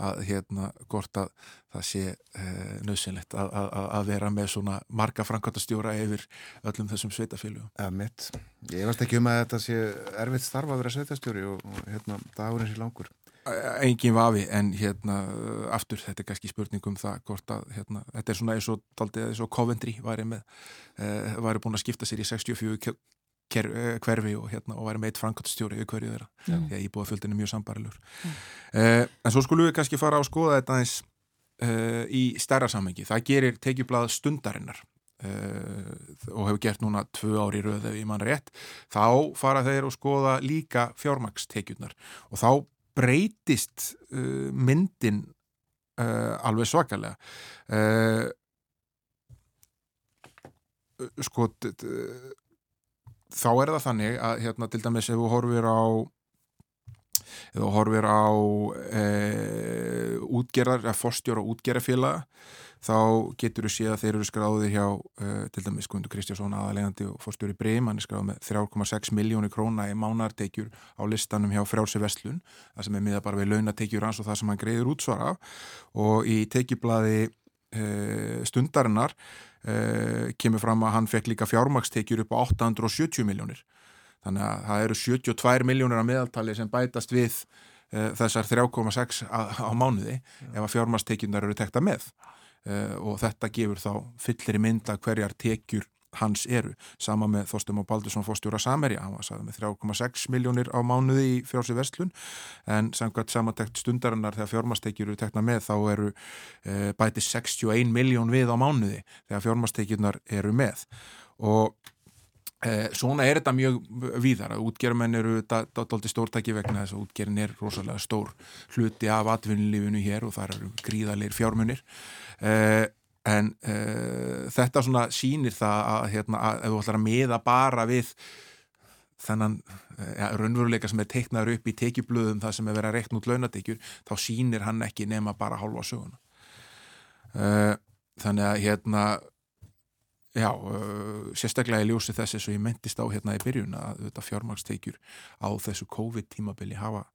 Speaker 6: að hérna hvort að það sé uh, nöðsynlegt að, að, að vera með svona marga framkvæmtastjóra yfir öllum þessum sveitafélögum.
Speaker 1: Eða mitt. Ég veist ekki um að þetta sé erfitt starfa að vera sveitastjóri og, og hérna dagurinn sé langur.
Speaker 6: Engin vafi en hérna uh, aftur þetta er kannski spurning um það hvort að hérna, þetta er svona eins og, daldið, eins og Coventry væri með uh, væri búin að skipta sér í 64 kjö- ker, uh, hverfi og, hérna, og væri með eitt framkvæmtastjóri yfir hverju þeirra
Speaker 2: Já.
Speaker 6: því að íbúðafjöldin er mjög sambarilur uh, en svo skulum við kannski fara á að skoða þetta eins uh, í stærra samengi það gerir tekjublað stundarinnar Uh, og hefur gert núna tvö ári í röð ef ég mann rétt, þá fara þeir og skoða líka fjármakstekjurnar og þá breytist uh, myndin uh, alveg svakalega. Uh, sko d- d- þá er það þannig að hérna til dæmis ef þú horfir á ef þú horfir á e, útgerðar, eða forstjóra útgerðarfélaga þá getur þú séð að þeir eru skráðir hjá e, til dæmis Guðmundur Kristjásson aðalegandi og forstjóri Brim, hann er skráð með 3,6 miljónu króna í mánartekjur á listanum hjá frjálsi vestlun það sem er miða bara við launatekjur hans og það sem hann greiður útsvara af. Og í tekjublaði e, stundarinnar e, kemur fram að hann fekk líka fjármakstekjur upp á 870 miljónir þannig að það eru 72 miljónir að meðaltali sem bætast við uh, þessar 3,6 á, á mánuði ef að fjármastekjundar eru tekta með. uh, og þetta gefur þá fyllir í mynda hverjar tekjur hans eru, sama með Þorstum og Baldursson fórstjóra Samerja, hann var sagði með 3,6 miljónir á mánuði í frjálsi verslun. En samkvæmt samantekt stundarinnar þegar fjármastekjur eru tekna með þá eru uh, bæti 61 miljón við á mánuði þegar fjármastekjurnar eru með. Og Eh, svona er þetta mjög víðar að útgermenn eru dálítið stórtæki vegna þess að útgerin er rosalega stór hluti af atvinnulífinu hér og það eru gríðalegir fjármunir. Eh, en eh, þetta svona sýnir það að, hérna, að ef þú ætlar að miða bara við þennan ja, raunveruleika sem er teiknaður upp í tekjublöðum það sem er verið að reikna út launatekjur þá sýnir hann ekki nema bara hálfa söguna. Eh, þannig að hérna Já, uh, sérstaklega í ljósi þess eins og ég mentist á hérna í byrjun að þetta fjármagstekjur á þessu COVID-tímabili hafa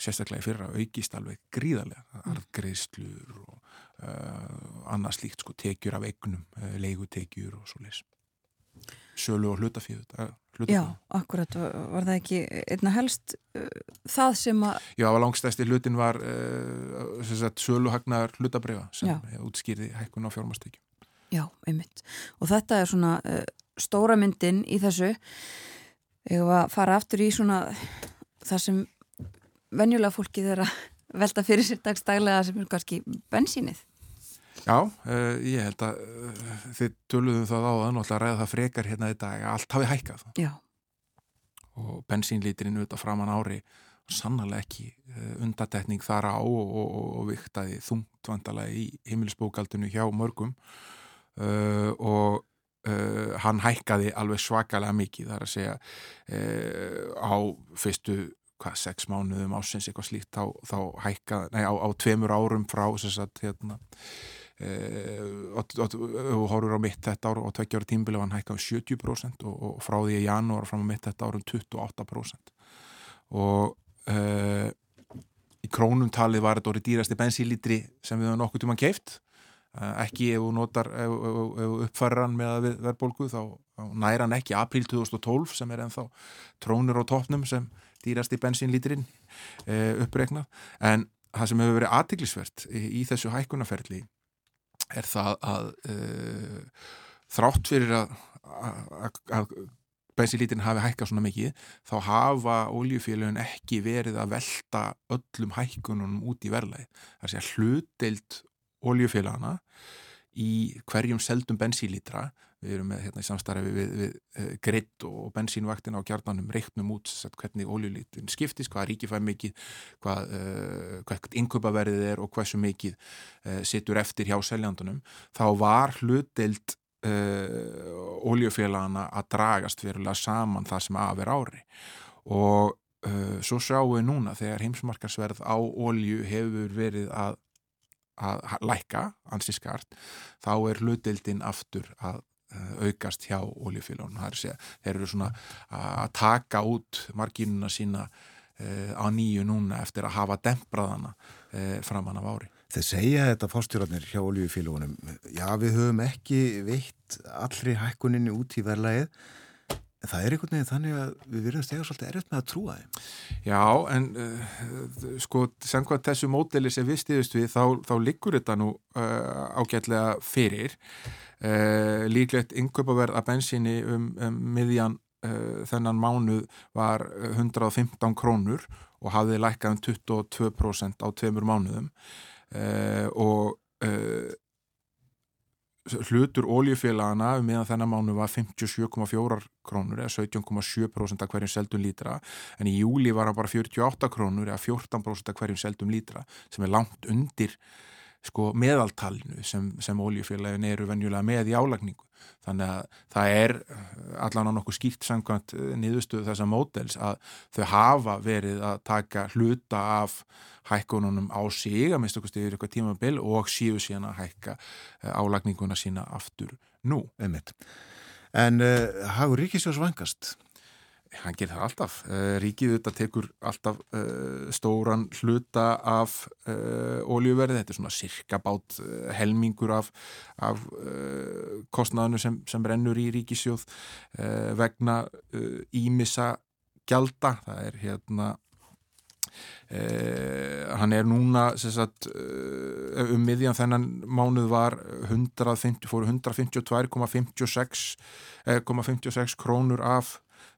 Speaker 6: sérstaklega í fyrra aukist alveg gríðarlega. Arðgreðslur og uh, annað slíkt sko tekjur af eignum, uh, leigutekjur og svo leys sölu og hlutafíð uh,
Speaker 2: Já, akkurat, var, var það ekki einna helst það sem að
Speaker 6: Já, langstæsti hlutin var uh, sem söluhagnar hlutabrifa sem útskýrði hækkun á fjármagstekjum
Speaker 2: Já, einmitt. Og þetta er svona uh, stóra myndin í þessu ég var að fara aftur í svona það sem venjulega fólki þeirra <laughs> velta fyrir sér dagstælega sem er kannski bensínið.
Speaker 6: Já, uh, ég held að uh, þið töluðum það á að ræða það frekar hérna í dag að allt hafi hækkað
Speaker 2: Já,
Speaker 6: og bensínlítirinn auðvitað framan ári sannarlega ekki undatekning þar á og, og, og, og viktaði þungt vandalega í heimilisbókaldinu hjá mörgum uh, og uh, hann hækkaði alveg svakalega mikið þar að segja uh, á fyrstu hvað, sex mánuðum ásins eitthvað slíkt þá, þá hækka, nei, á, á tveimur árum frá þess að hérna og, horfur á mitt þetta ár og tveggja ára tímbili var hann hækkað um 70% og, og frá því í janúar fram á mitt þetta árum 28% og uh, í krónum talið var þetta orðið dýrasti bensínlítri sem við höfum nokkuð tíma keift ekki ef þú notar hann með verðbólgu þá, þá næra hann ekki apríl 2012 sem er ennþá trónur á toppnum sem dýrasti bensínlítrin uh, uppreiknað en það sem hefur verið aðtiklisvert í, í þessu hækkunarferli er það að uh, þrátt fyrir að, að, að bensinlítin hafi hækkað svona mikið þá hafa oljufélagin ekki verið að velta öllum hækkunum út í verðlæði. Það sé að hlutdeild oljufélagana í hverjum seldum bensínlítra. Við erum með hérna samstarfi við, við, við gritt og bensínvaktina á kjarnanum reiknum út sett, hvernig oljulítin skiptist, hvað ríki fæ mikið hvað, uh, hvað inköpaverðið er og hversu mikið uh, situr eftir hjá seljandunum. Þá var hlutdeild uh, oljufélagana að dragast verulega saman það sem að vera ári. Og svo sjáum við núna þegar heimsmarkarsverð á olju hefur verið að að ha- lækka, ansi skart, þá er hlutdeildin aftur að uh, aukast hjá segja, þeir eru svona að taka út marginuna sína uh, á nýju núna eftir að hafa dempraðana uh, framan af ári.
Speaker 1: Þeir segja þetta fórstjórarnir hjá oljufélagunum. Já, við höfum ekki veitt allri hækkuninni út í verðlægið. Það er einhvern veginn þannig að við verðum stegar svolítið erfitt með að trúa þeim.
Speaker 6: Já, en uh, sko, samkvæmt þessu módeli sem við stiðust við, þá, þá liggur þetta nú uh, ágætlega fyrir. Uh, líklegt innkaupaverð að bensinni um, um miðjan þennan mánuð var 115 krónur og hafði lækkað um 22% á tveimur mánuðum og hlutur oljufélagana meðan þennan mánu var 57,4 krónur eða 17,7% af hverjum seldum lítra en í júli var hann bara 48 krónur eða 14% af hverjum seldum lítra sem er langt undir sko meðaltalinu sem, sem oljufélagin eru venjulega með í álagningu þannig að það er allan á nokkuð skýrt samkvæmt eh, niðurstöðu þessa mótels að þau hafa verið að taka hluta af hækkununum á sig að minnst okkur yfir eitthvað tímabil og síðu síðan að hækka eh, álagninguna sína aftur nú.
Speaker 1: Einmitt. En uh, hagur ríkisjós vangast?
Speaker 6: Hann gerir það alltaf. Uh, ríkið þetta tekur alltaf uh, stóran hluta af uh, oljuverði. Þetta er svona cirka bát uh, helmingur af, af kostnaðinu sem, sem rennur í ríkisjóð vegna ímissa gjalda. Það er hérna hann er núna sagt, um miðjan þennan mánuð var 150, fóru 152,56 uh, krónur af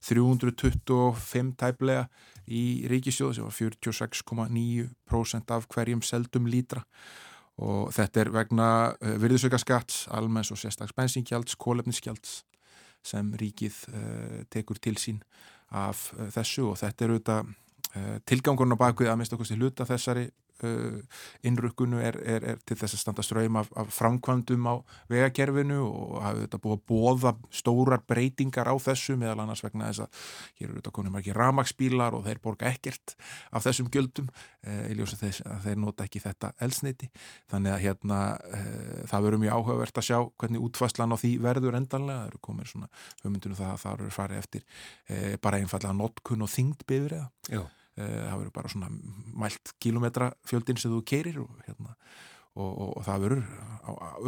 Speaker 6: 325 tæplega í ríkisjóðu sem var 46,9% af hverjum seldum lítra. Og þetta er vegna virðisauka skatts, almenns og sérstaks bensingjalds, kólefnisgjalds sem ríkið uh, tekur til sín af uh, þessu. Og þetta er auðvitað uh, tilgangurinn á bakvið að mista okkur til hluta þessari uh, innrukkunu er, er, er til þess að standa ströym af, af framkvæmdum á vegakerfinu og hafi þetta búið að bóða stórar breytingar á þessu meðal annars vegna þess að hér eru þetta konum ekki ramagsbílar og þeir borga ekkert af þessum gjöldum uh, í ljósa þess að þeir nota ekki þetta elsniti þannig að hérna uh, það verður mjög áhugavert að sjá hvernig útfæslan á því verður endanlega, það eru komin svona hugmyndinu það að það eru farið eftir uh, bara einfallega notkun og þyngd bifriða. Eh, það verður bara svona mælt kilometra fjöldin sem þú keirir og, hérna, og, og, og það verður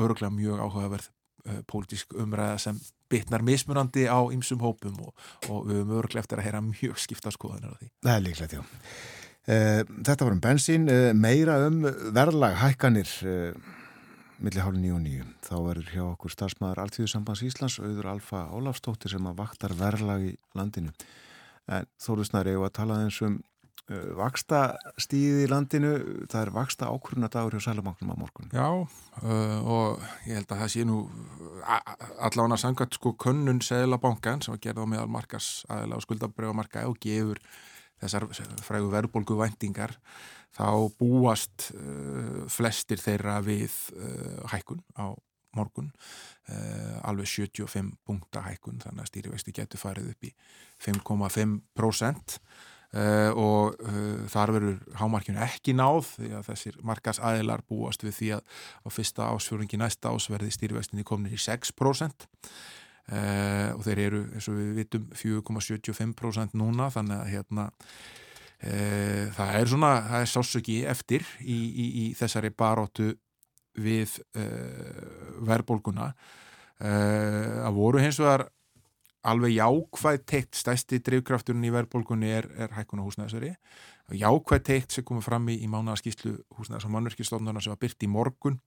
Speaker 6: öruglega mjög áhugaverð uh, pólitísk umræða sem bitnar mismunandi á ymsum hópum og, og við höfum öruglega eftir að heyra mjög skipta skoðanir á því.
Speaker 1: Það er líklegt, já. Uh, þetta var um bensín, meira um verðlag hækkanir uh, milli hálf nýju og nýju. Þá verður hjá okkur starfsmæður Alþjóðsambands Íslands, auður Alfa Ólafstóttir sem að vaktar verðlag í landinu. En Þóruðsnæri, ég var að tala eins um vaksta stíði í landinu, það er vaksta ákvöruna dagur hjá Sælubanknum á morgun.
Speaker 6: Já, uh, og ég held að það sé nú allavega sangat sko könnun Seðlabankan sem var gerð á meðal markas aðeila og skuldabröfumarka og gefur þessar frægu verðbólgu væntingar þá búast uh, flestir þeirra við uh, hækkun á morgun alveg 75 punkta hækkun þannig að stýrivexti getur farið upp í 5,5% Uh, og uh, þar verður hámarkinu ekki náð því að þessir markas aðilar búast við því að á fyrsta ásfjörungi næsta ás verði stýrivextinni komin í 6% uh, og þeir eru eins og við vitum 4,75% núna þannig að hérna það er svona, það er sásöki eftir í, í, í þessari baróttu við verðbólguna. Að voru hins vegar alveg jákvæð teikt stæsti drivkrafturinn í verðbólgunni er, er hækkun á húsnæðisveri jákvæð teikt sem komið fram í, í mánaðaskíslu húsnæðis- og mannverkistofnarnar sem var byrt í morgun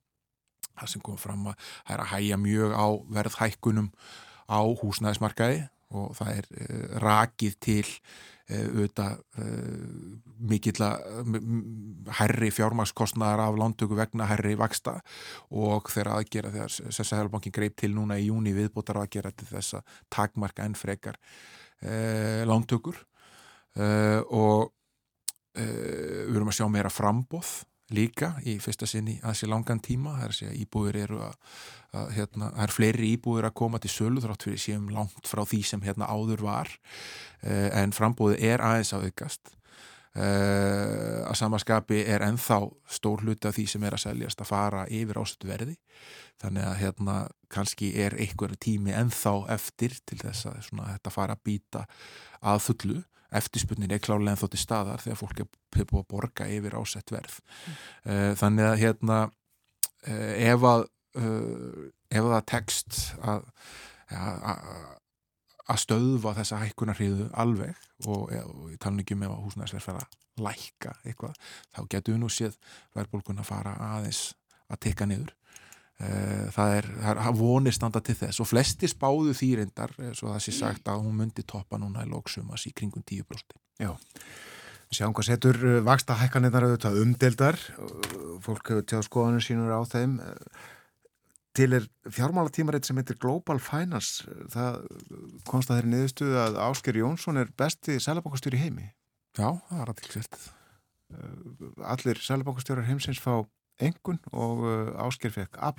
Speaker 6: það sem komið fram að það er að hæja mjög á verðhækkunum á húsnæðismarkaði og það er uh, rakið til uh, auðvitað uh, mikill að herri fjármakskostnaðar af lántöku vegna herri vaksta og þeirra aðgera þegar Sæðalbankin greip til núna í júni viðbótar aðgera til þess að takmarka enn frekar lántökur og við erum að sjá meira frambóð líka í fyrsta sinni að sé langan tíma. Það er að segja íbúður eru að, að hérna, það er fleiri íbúður að koma til sölu þrátt fyrir séum langt frá því sem hérna áður var. Uh, en frambóðið er aðeins að aukast. Uh, að samaskapi er ennþá stór hluti af því sem er að seljast að fara yfir ásettu verði. Þannig að hérna kannski er einhverju tími ennþá eftir til þess að svona, þetta fara að býta að fullu eftirspunnin er klálega ennþá til staðar þegar fólk er er búið að borga yfir ásett verð. Uh, þannig að hérna uh, ef að uh, ef að það tekst að ja, að- stöðva þessa hækkunarhriðu alveg og, og ég tala ekki um ef að húsnæðisverð fara að lækka eitthvað, þá getum við nú séð verðbólgun að fara aðeins að tekka niður. Eh, það er, það er vonir standa til þess. Og flesti spáðu þýrindar svo það sé sagt að hún myndi toppa núna í lóksumas í kringum 10%
Speaker 1: Já, sjáum hvað setur uh, vaksta hækkanirnar auðvitað umdeldar fólk hefur tjáð skoðanir sínur á þeim. Til er fjármálatímarit sem heitir Global Finance. Það komst að þeirri niðurstuðu að Ásker Jónsson er besti sælabokastjóri heimi.
Speaker 6: Já, það er aðtilsvirt
Speaker 1: allir sælabokastjórar heimsins fá engun og uh, Ásker fekk A+,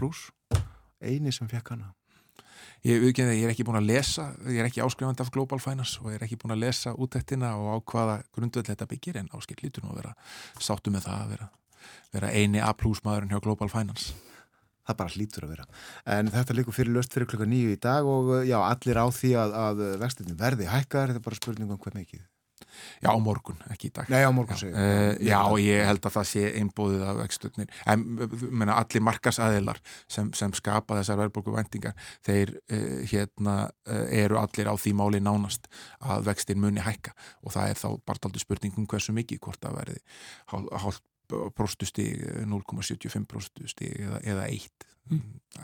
Speaker 1: eini sem fekk hana.
Speaker 6: Ég viðkynna að ég er ekki búin að lesa ég er ekki áskrifandi af Global Finance og ég er ekki búin að lesa útættina og á hvaða grundvöld þetta byggir en áskilt lítur nú að vera sáttu með það að vera, vera eini A maðurinn hjá Global Finance.
Speaker 1: Það bara hlýtur að vera. En þetta líkur fyrir löst fyrir klukka nýju í dag og uh, já, allir á því að, að vextinni verði hækkar, þetta er bara spurning um hvað mikið
Speaker 6: Já, á morgun, ekki í dag.
Speaker 1: Nei, á morgun
Speaker 6: Já,
Speaker 1: segir
Speaker 6: uh, já, ég held að það sé einbóðið af vexturnir. En menna, allir markasaðilar sem, sem skapa þessar verðbólku væntingar, þeir uh, hérna uh, eru allir á því máli nánast að vextin muni hækka. Og það er þá bara aldrei spurningum hversu mikið hvort það verði hálf, hálf próstustig, 0,75 próstustig eða, eða 1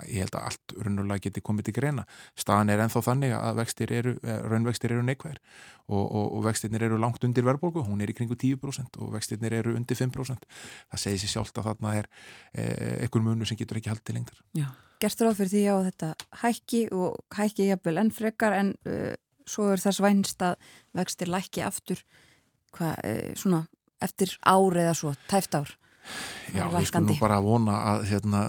Speaker 6: ég held að allt raunulega geti komið til greina. Staðan er ennþá þannig að vextir eru, eh, raunvextir eru neikvæðir. Og, og, og vextirnir eru langt undir verðbólgu hún er í kringu 10% og vextirnir eru undir 5% það segir sér sjálft að þarna er eh, einhver munur sem getur ekki haldið lengdar.
Speaker 2: Já, gerst ráð fyrir því á þetta hækki og hækki jafnvel enn frekar en uh, svo er þess vænst að vextir lækki aftur hvað, uh, svona, eftir ár eða svo, tæft ár
Speaker 6: Já, við skulum nú bara vona að, hérna,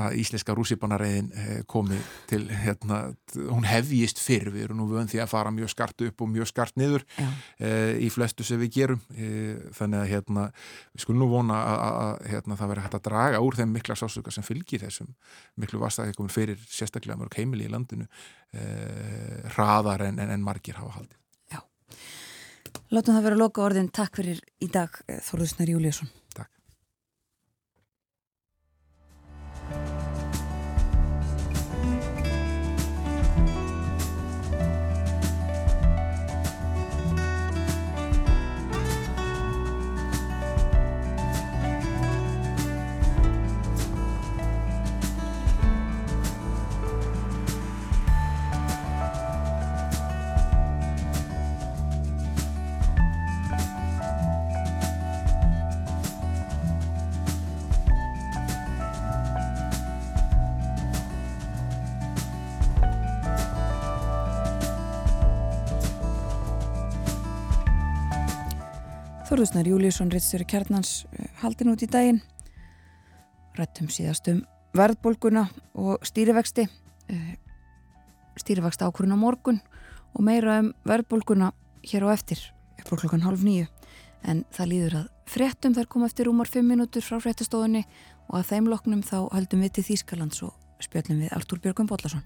Speaker 6: að íslenska rússipannareiðin eh, komi til, hérna, hún hefjist fyrr, við erum nú vönd því að fara mjög skart upp og mjög skart niður
Speaker 2: Já,
Speaker 6: eh, í flestu sem við gerum. Eh, þannig að hérna, við skulum nú vona að, að, að hérna, það veri hægt að draga úr þeim mikla sásuga sem fylgir þessum miklu vastæðikum fyrir sérstaklega mörg heimili í landinu eh, hraðar en, en, en margir hafa haldið.
Speaker 2: látum það vera loka orðin takk fyrir í dag Þorðusnar Júliusson Þorðusnar Júliusson Ritstjóri Kjarnans eh, haldin út í daginn. Rættum síðast um verðbólguna og stýrivexti stýrivexti ákvörun á morgun og meira um verðbólguna hér á eftir upp á klokkan hálf nýju en það líður að fréttum þar kom eftir rúmar 5 minútur frá fréttastofunni og að þeim loknum þá höldum við til Þýskalands og spjöllum við Artúr Björgum Bollason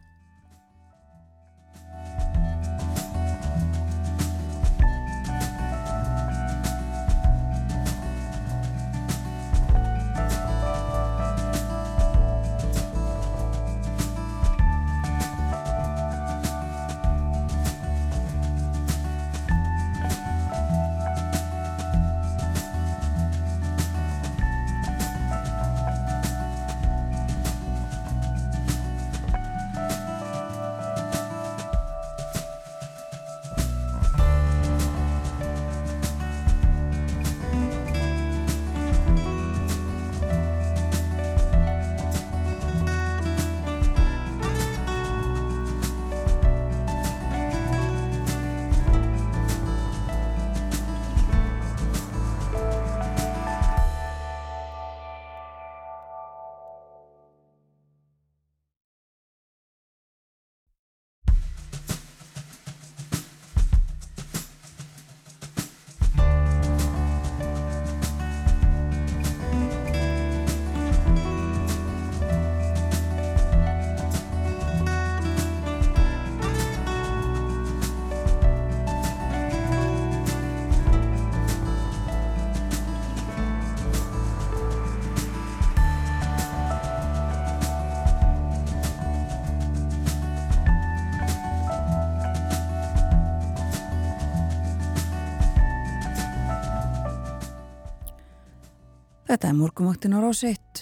Speaker 2: Þetta er morgumvaktin á rás 1.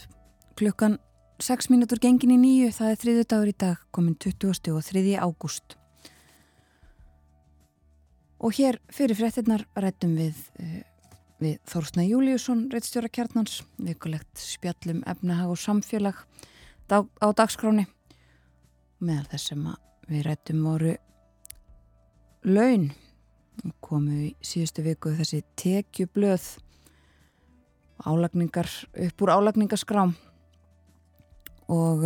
Speaker 2: Klukkan 6 mínútur gengin í nýju, það er þriðu dagur í dag, komin 20. og 3. ágúst. Og hér fyrir fréttinnar rættum við, uh, við Þórsna Júliusson, reittstjóra kjarnans, vikulegt spjallum efnahag og samfélag dag, á dagskráni. Meðal þess sem við rættum voru laun. Komu í síðustu viku þessi tekjublöð álagningar, upp úr álagningaskrám og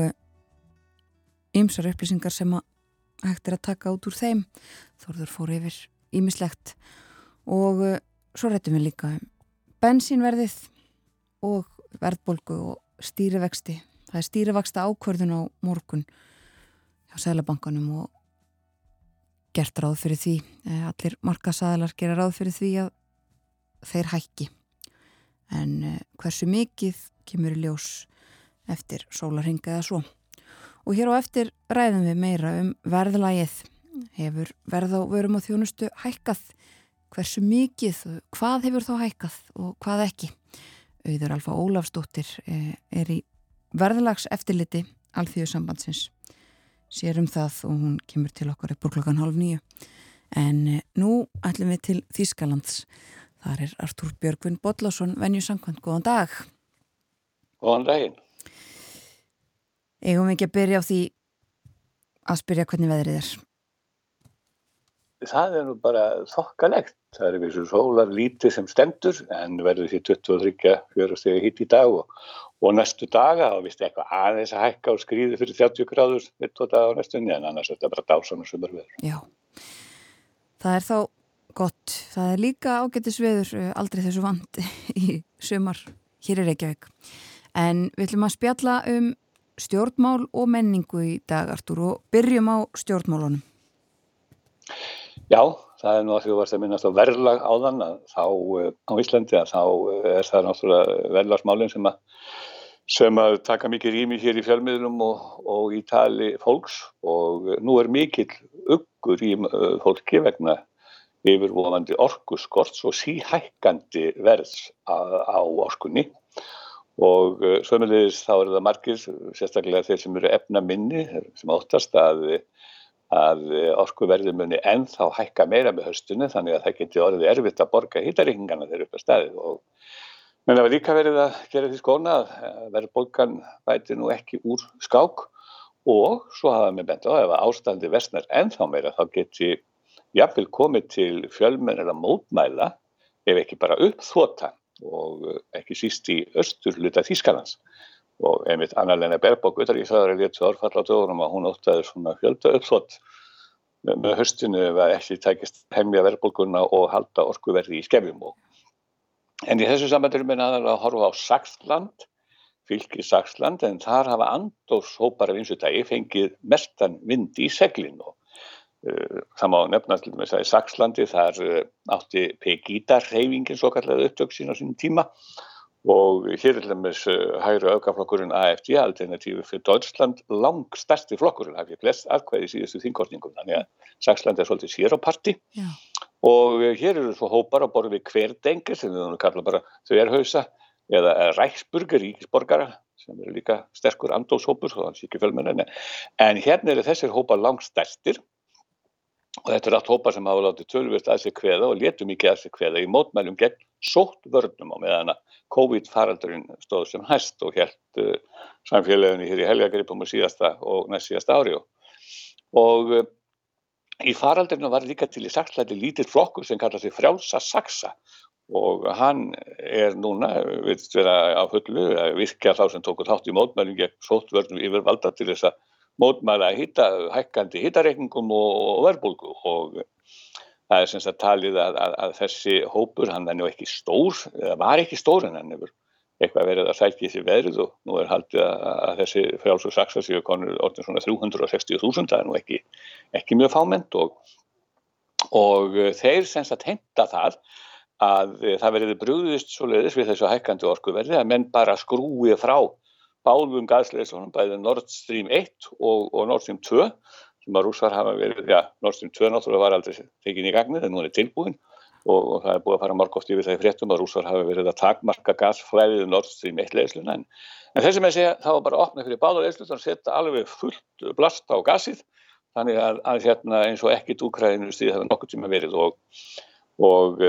Speaker 2: ymsar upplýsingar sem að hægt er að taka út úr þeim. Þorður fór yfir ímislegt og uh, svo rættum við líka um bensínverðið og verðbólgu og stýrivexti. Það er stýrivexta ákvörðun á morgun hjá Sælabankanum og gert ráð fyrir því eh, allir markasaðalar gera ráð fyrir því að þeir hækki en uh, hversu mikið kemur í ljós eftir sólarhinga eða svo. Og hér á eftir ræðum við meira um verðlægið. Hefur verð á vörum og þjónustu hækkað? Hversu mikið? Hvað hefur þá hækkað og hvað ekki? Auður Alfa Ólafsdóttir eh, er í verðlags eftirliti alþjóðsambandsins. Sér um það og hún kemur til okkar upp úr klokkan hálf nýju. En eh, nú ætlum við til Þýskalands. Þar er Artúr Björgvin Bodlásson, venju sangkvæmt. Góðan dag.
Speaker 7: Góðan daginn.
Speaker 2: Eigum ekki að byrja á því að spyrja hvernig veðrið er?
Speaker 7: Það er nú bara þokkalegt. Það er vissu sólar lítið sem stendur en verður því 23 fjöra stegi hitt í dag og, og næstu daga og vist eitthvað aðeins að hækka og skrýði fyrir 30 gráður mitt og dag á næstunni en annars er þetta bara dásan og sumar veður.
Speaker 2: Já. Það er þá gott. Það er líka ágættis veður eh, aldrei þessu vand <laughs> í sumar hér í Reykjavík. En við ætlum að spjalla um stjórnmál og menningu í dag, Artur, og byrjum á stjórnmálunum.
Speaker 7: Já, það er nú að því að þú varst að minnast á verðlag á þann að þá uh, á Íslandi að þá uh, er það náttúrulega verðlagsmálinn sem sem að taka mikið rými hér í fjölmiðlum og, og í tali fólks og nú er mikill uggur í fólki vegna yfirvofandi orkuskorts og síhækkandi verðs á, orkunni. Og uh, sömulegis þá eru það margir, sérstaklega þeir sem eru efna minni, sem óttast að, að orkuverði muni ennþá hækka meira með höstunni þannig að það geti orðið erfitt að borga hittareikingana þeir upp að staðið. Og menn það var líka verið að gera því skona að verðbólgan bæti nú ekki úr skák. Og svo hafa með bent á ef að ástandi versnar ennþá meira þá geti jafnvel komið til fjölmennir að mótmæla ef ekki bara uppþóta og ekki síst í östurluta Þýskalands. Og einmitt annarlega Berbók utarriðsæðar er léttu árfall á dögunum að hún óttaði svona fjölda uppþótt með, höstinu ef ekki tækist hemmja verðbólguna og halda orkuverði í skefjum og En í þessu samandur minn aðal að horfa á Saxland, fylki Saxland, en þar hafa andóshópar af einsutægi fengið mestan vind í seglin og uh, það má nefna til þess að í Saxlandi þar uh, átti Pegida-reyfingin svo kallega upptök sín á sínum tíma og hér er lemmis uh, hægri aukaflokkurinn AFD, alternatífi fyrir Deutschland, lang stærsti flokkurinn, það fyrir flest aðkvæði síðustu þingkortningum, þannig að Saxland er svolítið sér á parti.
Speaker 2: Já.
Speaker 7: Og hér eru svo hópar að borða við hverdengi sem við kalla bara þverhausa eða ræksburger, ríkisborgara sem eru líka sterkur andóshópur þannig ekki fjölmenni. En hérna eru þessir hópar langstærstir og þetta er allt hópar sem hafa látið tölvist að sér kveða og letu mikið að sér kveða í mótmælum gegn sótt vörnum á meðan að COVID-faraldurinn stóð sem hæst og helt uh, samfélaginu hér í helgagripum og síðasta og næst síðasta ári. Og, og uh, Í faraldurinu var líka til í Saxlandi lítill flokkur sem kallar sig Frjálsa Saxa. Og hann er núna, við vera á hullu, að virkja þá sem tókur þátt í mótmælum gegn sótvörnum yfirvalda til þess að mótmæla hitta, hækkandi hittareikningum og, verbulgu og það er sem sagt talið að, að, að þessi hópur, hann er nú ekki stór, eða var ekki stór en hann hefur eitthvað verið að sækja því veðrið og nú er haldið að, að þessi frjáls og saksa séu konur orðin svona 360.000, það er nú ekki, ekki mjög fáment og, og þeir semst að henda það að það verið brúðist svo leiðis við þessu hækkandi orkuverði að menn bara skrúi frá bálum gaðsleisunum bæði Nord Stream 1 og, og Nord Stream 2 sem að rúsar hafa verið, já, Nord Stream 2 náttúrulega var aldrei tekin í gagnið en nú er tilbúin og, og það er búið að fara margóft yfir það í fréttum að rússar hafi verið að takmarka gasflæðið Nord Stream 1 leiðsluna en, en þessi með segja það var bara að opna fyrir báða leiðsluna og setja alveg fullt blast á gasið þannig að, að hérna, eins og ekkit úkræðinu stíð hefur nokkuð tíma verið og, og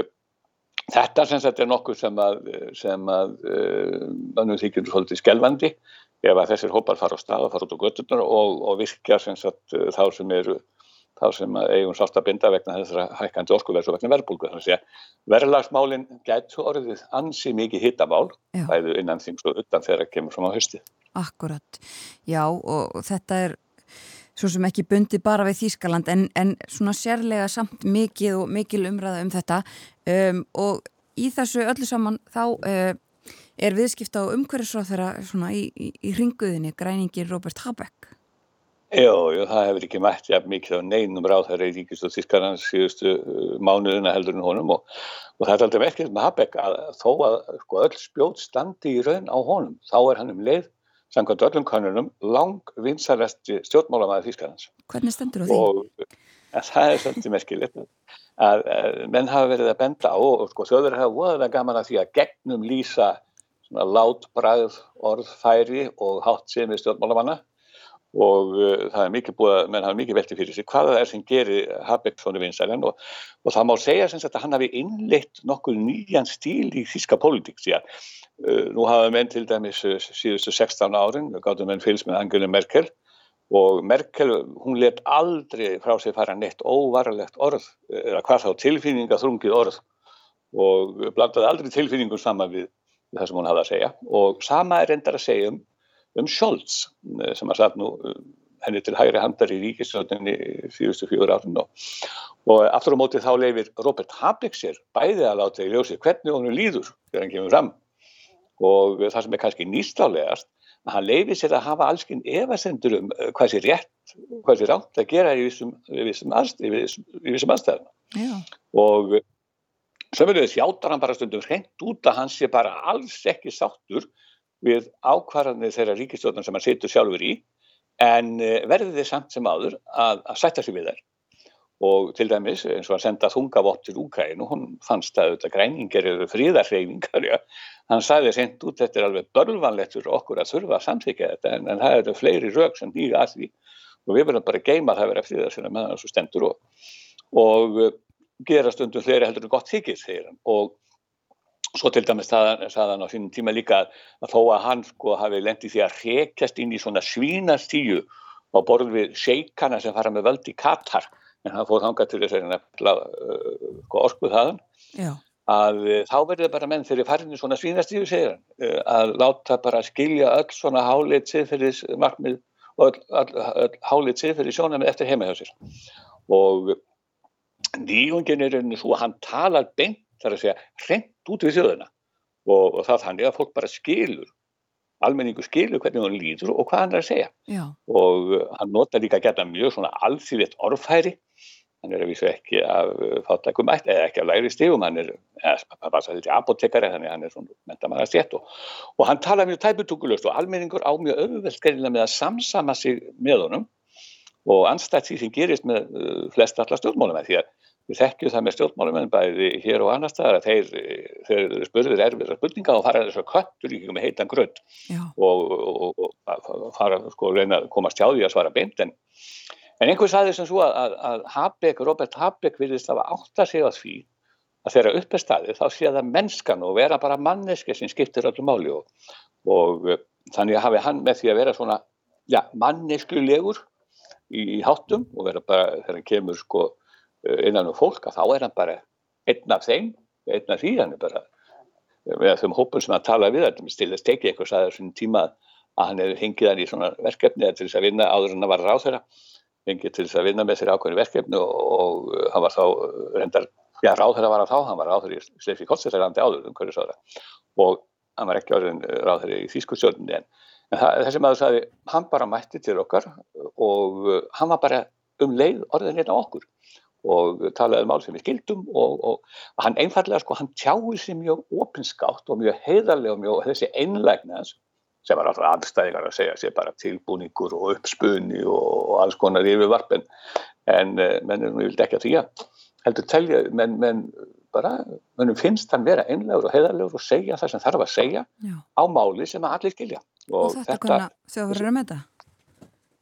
Speaker 7: þetta sem sagt er nokkuð sem að, sem að uh, mannum þykir svolítið skelvandi ef að þessir hópar fara á stað og fara út á göttunar og, og virkja sem sagt uh, þá sem eru þá sem eigum sátt að binda vegna þessara hækkandi orkuverðs og vegna verðbólgu. Þannig að verðlagsmálinn gætu orðið ansi mikið hittamál, bæðu innan þings og utan þegar það kemur fram á haustið.
Speaker 2: Akkurat, já og þetta er svo sem ekki bundi bara við Þýskaland en, en svona sérlega samt mikið og mikil umræða um þetta um, og í þessu öllu saman þá uh, er viðskipta á umhverfisráð þeirra í, í, í ringuðinni græningin Robert Habeck.
Speaker 7: Jú, jú, það hefur ekki mætt jafn mikið á neinum ráðherra í ríkist og Þískarans síðustu uh, mánuðina heldur en honum og, og það er aldrei verkefni með Habeck að þó að sko, öll spjót standi í raun á honum, þá er hann um leið samkvæmt öllum kannunum lang vinsaresti stjórnmálamæði Þískarans
Speaker 2: Hvernig stendur á því?
Speaker 7: og það er svolítið merkilegt að, menn hafa verið að benda á og sko, þjóður hafa voðalega gaman að því að gegnum lýsa svona látbræð orðfæri og hátt sem við stjórnmálamanna og uh, það er mikið búið að menn hafa mikið velti fyrir sig hvað það er sem gerir Habeck svona vinsælen og, og það má segja sem sagt að hann hafi innleitt nokkuð nýjan stíl í þíska pólitík því að uh, nú hafa menn til dæmis uh, síðustu 16 árin, gáttum menn fylgst með Angela Merkel og Merkel hún let aldrei frá sig fara neitt óvarlegt orð eða hvað þá tilfinninga þrungið orð og blandaði aldrei tilfinningum saman við, við það sem hún hafði að segja. Og sama er endar að segja um um Scholz sem að satt nú uh, henni til hægri handar í ríkistöndinni fjörustu fjögur árin og, og aftur á móti þá leifir Robert Habeck sér bæði að láta í ljósi hvernig honum líður þegar hann kemur fram. Og það sem er kannski nýstálegast að hann leifir sér að hafa allskinn efasendur um uh, hvað sé rétt hvað sé rátt að gera í vissum, vissum, aðstæðum. Og sömulegis játar hann bara stundum hreint út að hann sé bara alls ekki sáttur við ákvarðanir þeirra ríkistjórnar sem hann situr sjálfur í en eh, verði þið samt sem áður að, að sætta sig við þær. Og til dæmis eins og að senda þungavott til Úkræn og hún fannst að þetta græningar eru fríðarhreyfingar já. hann sagði sent út þetta er alveg börlvanlegt fyrir okkur að þurfa að samþykja þetta en, en það eru fleiri rauk sem nýga að því. Og við verðum bara að geima það að vera fríðarsinna með þessu stendur og, og eh, gera stundum fleiri heldur en gott þykir þegar og svo til dæmis sagði hann á sínum tíma líka að, þó að hann sko hafi lendið því að rekjast inn í svona svínastíu á borð við sheikana sem fara með völd í Katar en hann fór þangað til þess að uh, sko orkuð þaðan
Speaker 2: já,
Speaker 7: að uh, þá verður bara menn þegar farinni svona svínastíu segir hann uh, að láta bara skilja öll svona háleit siðferðis markmið og öll, öll, öll háleit siðferðis sjónamið eftir heima hjá sér. Og nýjungin er einu svo að hann talar beint þar að segja hreint út við þjóðina. Og, og það þannig að fólk bara skilur almenningu skilur hvernig hann líður og hvað hann er að segja.
Speaker 2: Já,
Speaker 7: og uh, hann nota líka að geta mjög svona alþýðitt orðfæri. Hann er að vísu ekki af fátækum ætt eða ekki af lægri stigum. Hann er, eða bara þetta er apotekari þannig hann er svona mentamæra stjætt og, og hann tala mjög tæputúkulust og almenningur á mjög auðvelt skerilega með að samsama sig með honum og anstætt því sem gerist með uh, flest alla stjórnmálum því að við þekkjum það með stjórnmálum bæði hér og annar staðar að þeir, þeir eru spurðir erfiðra spurninga og fara þess að köttur í með heitan grönt
Speaker 2: já,
Speaker 7: og, og, og fara sko reyna að komast hjá því að svara beint en, en einhver saði sem svo að, að, að Habeck, Robert Habeck virðist að átta sig á því að þeirra upp er staðið þá sé það mennskan og vera bara manneski sem skiptir öllu máli og, og uh, þannig að hafi hann með því að vera svona ja, manneskulegur í, í háttum og vera bara þegar hann kemur sko innan um fólk að þá er hann bara einn af þeim, einn af því hann er bara. Með þeim hópum sem hann tala við þetta til þess tekið eitthvað sæði þessum tíma að hann hefur hengið hann í svona verkefni eða til þess að vinna áður en hann var ráþeira hengið til þess að vinna með sér ákveðinu verkefni og, og uh, hann var þá uh, reyndar, já ráþeira var hann þá, hann var ráþeira í Slefi Kottsættarlandi áður um hverju sára og hann var ekki áður en ráþeira í Þýskustjórnini en, en það, þessi maður sagði, hann bara mætti til okkar og hann var bara um leið orðin hérna okkur og talaði um mál sem við skildum og, og hann einfallega sko, hann tjáði sér mjög opinskátt og mjög heiðarlega og mjög þessi einlægni hans sem var alltaf aðstæðingar að segja sér bara tilbúningur og uppspunni og, og alls konar yfirvarp en, eh, menn vildi ekki að því að heldur telja, menn, menn bara, munum finnst hann vera einlegur og heiðarlegur og segja það sem þarf að segja
Speaker 2: Já.
Speaker 7: á máli sem að allir skilja.
Speaker 2: Og, þetta kunna þjóðverður að meta?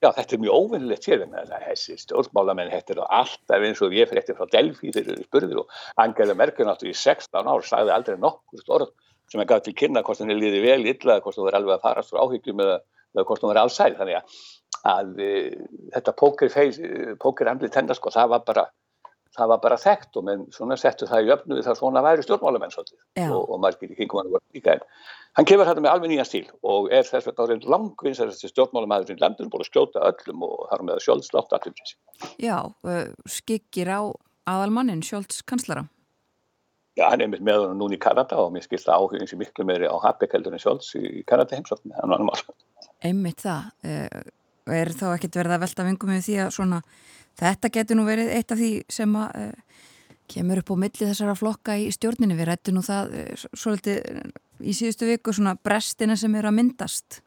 Speaker 7: Já, þetta er mjög óvinnilegt hér en þessi stjórnmálamenn þetta er alltaf eins og ég fyrir eftir frá Delfi þegar þeir spurðir og Angela Merkel áttu í 16 ár sagði aldrei nokkur orð sem að gaf til kynna hvort hann er liðið vel illa hvort hann verið alveg að farast frá áhyggjum eða, eða hvort hann verið allsæð þannig að, að e, þetta póker, póker andlið tenda sko það var bara það var bara þekkt og menn svona settu það í öfnu við það svona væri stjórnmálamenn svolítið og, og margir í kringum hann voru líka en hann kemur þetta með alveg nýjan stíl og er þess vegna orðin langvins þessi stjórnmálamæður í landinu búin að skjóta öllum og þar með sjálfslátt allir.
Speaker 2: Já, uh, skikkir á aðalmannin, Sjólds kanslara.
Speaker 7: Já, hann er með hann núna í Kanada og mér skilst það áhugin sem miklu meiri á Habeck heldur en Sjálfs í Kanada heimsókn.
Speaker 2: Einmitt það. Uh, er þá ekkert verið að velta vingum með því að svona, þetta getur nú verið eitt af því sem að uh, kemur upp á milli þessara flokka í stjórninu. Við rættum nú það uh, svolítið í síðustu viku svona brestina sem eru að myndast.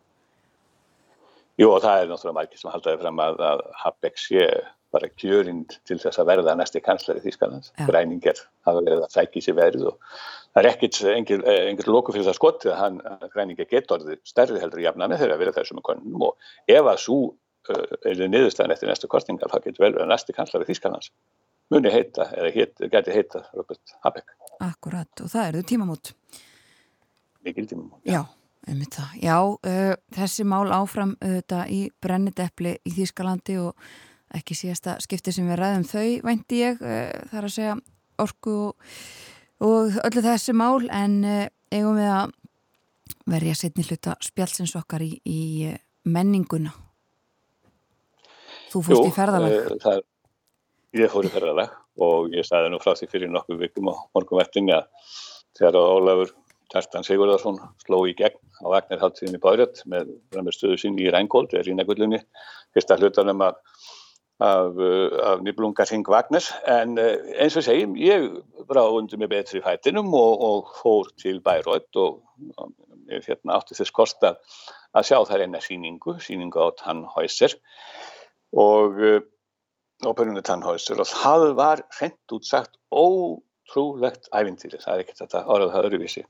Speaker 7: Jú og það er náttúrulega margir sem haldaði fram að, að Habeck sé bara kjörind til þess að verða næsti kanslari Þýskalands.
Speaker 2: Já.
Speaker 7: Græninger hafa verið að sækja í sér verið og það er ekkert engin loku fyrir það skott að hann Græninger getur stærri heldur í jafnami þegar að vera þessum konum og ef að svo uh, er niðurstæðan eftir næstu kostningar þá getur vel verið næsti kanslari Þýskalands muni heita eða heit, geti heita Robert Habeck.
Speaker 2: Akkurat og það eru tímamót.
Speaker 7: Mikil tímum.
Speaker 2: Já, einmitt það. Já, uh, þessi mál áfram auðvitað í brennidepli í Þýskalandi og ekki síðasta skipti sem við ræðum þau, vænti ég, uh, þar að segja orku og, og öllu þessi mál, en uh, eigum við að verja setni hluta spjálsins okkar í, í uh, menninguna. Þú fórst í ferðalag.
Speaker 7: eh, það er- Ég fór í ferðalag og ég sagði nú frá því fyrir nokkuð vikum á morgum vettin að þegar að Ólafur Kjartan Sigurðarsson sló í gegn á Vagnarháttíðinni Bárjött með framstöðu sín í Rængóld eða Rínagullunni, fyrsta hlutanum af, af, uh, af nýblungar Hring Vagnars en uh, eins og segjum, ég brá undir mig betri í fætinum og, og fór til Bærjött og, og hérna, átti þess kosta að sjá þær eina síningu, síningu á Tannhäuser og uh, óperunni Tannhäuser og það var hreint út sagt ótrúlegt ævintýri, það er ekkert þetta orðað það öruvísi.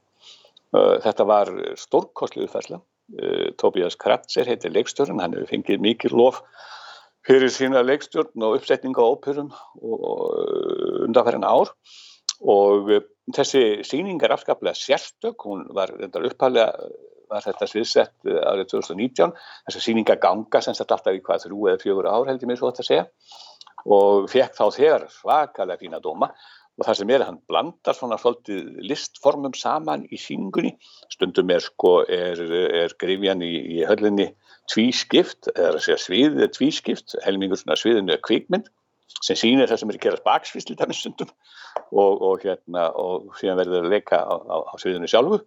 Speaker 7: Uh, Þetta var stórkostlu uppfærsla. Uh, Tobias Kratzer heitir leikstjórn, hann hefur fengið mikið lof fyrir sína leikstjórn og uppsetning á óperum undanferðin ár og þessi sýning er afskaplega sérstök, hún var reyndar upphæðlega var þetta sviðsett uh, árið 2019, þessi sýninga ganga sem þetta alltaf í hvað þrjú eða fjögur ár held ég mér svo þetta að segja. Og fekk þá þegar svakalega fína dóma. Og það sem er hann blandar svona svolítið listformum saman í sýningunni. Stundum er sko er, er grifjan í, í höllinni tvískipt, eða að segja sviðið er tvískipt, helmingur svona sviðinu er kvikmynd sem sýnir það sem er að gera baksvist til dæmis stundum. Og, og hérna og síðan verður að leika á, á, á sviðinu sjálfu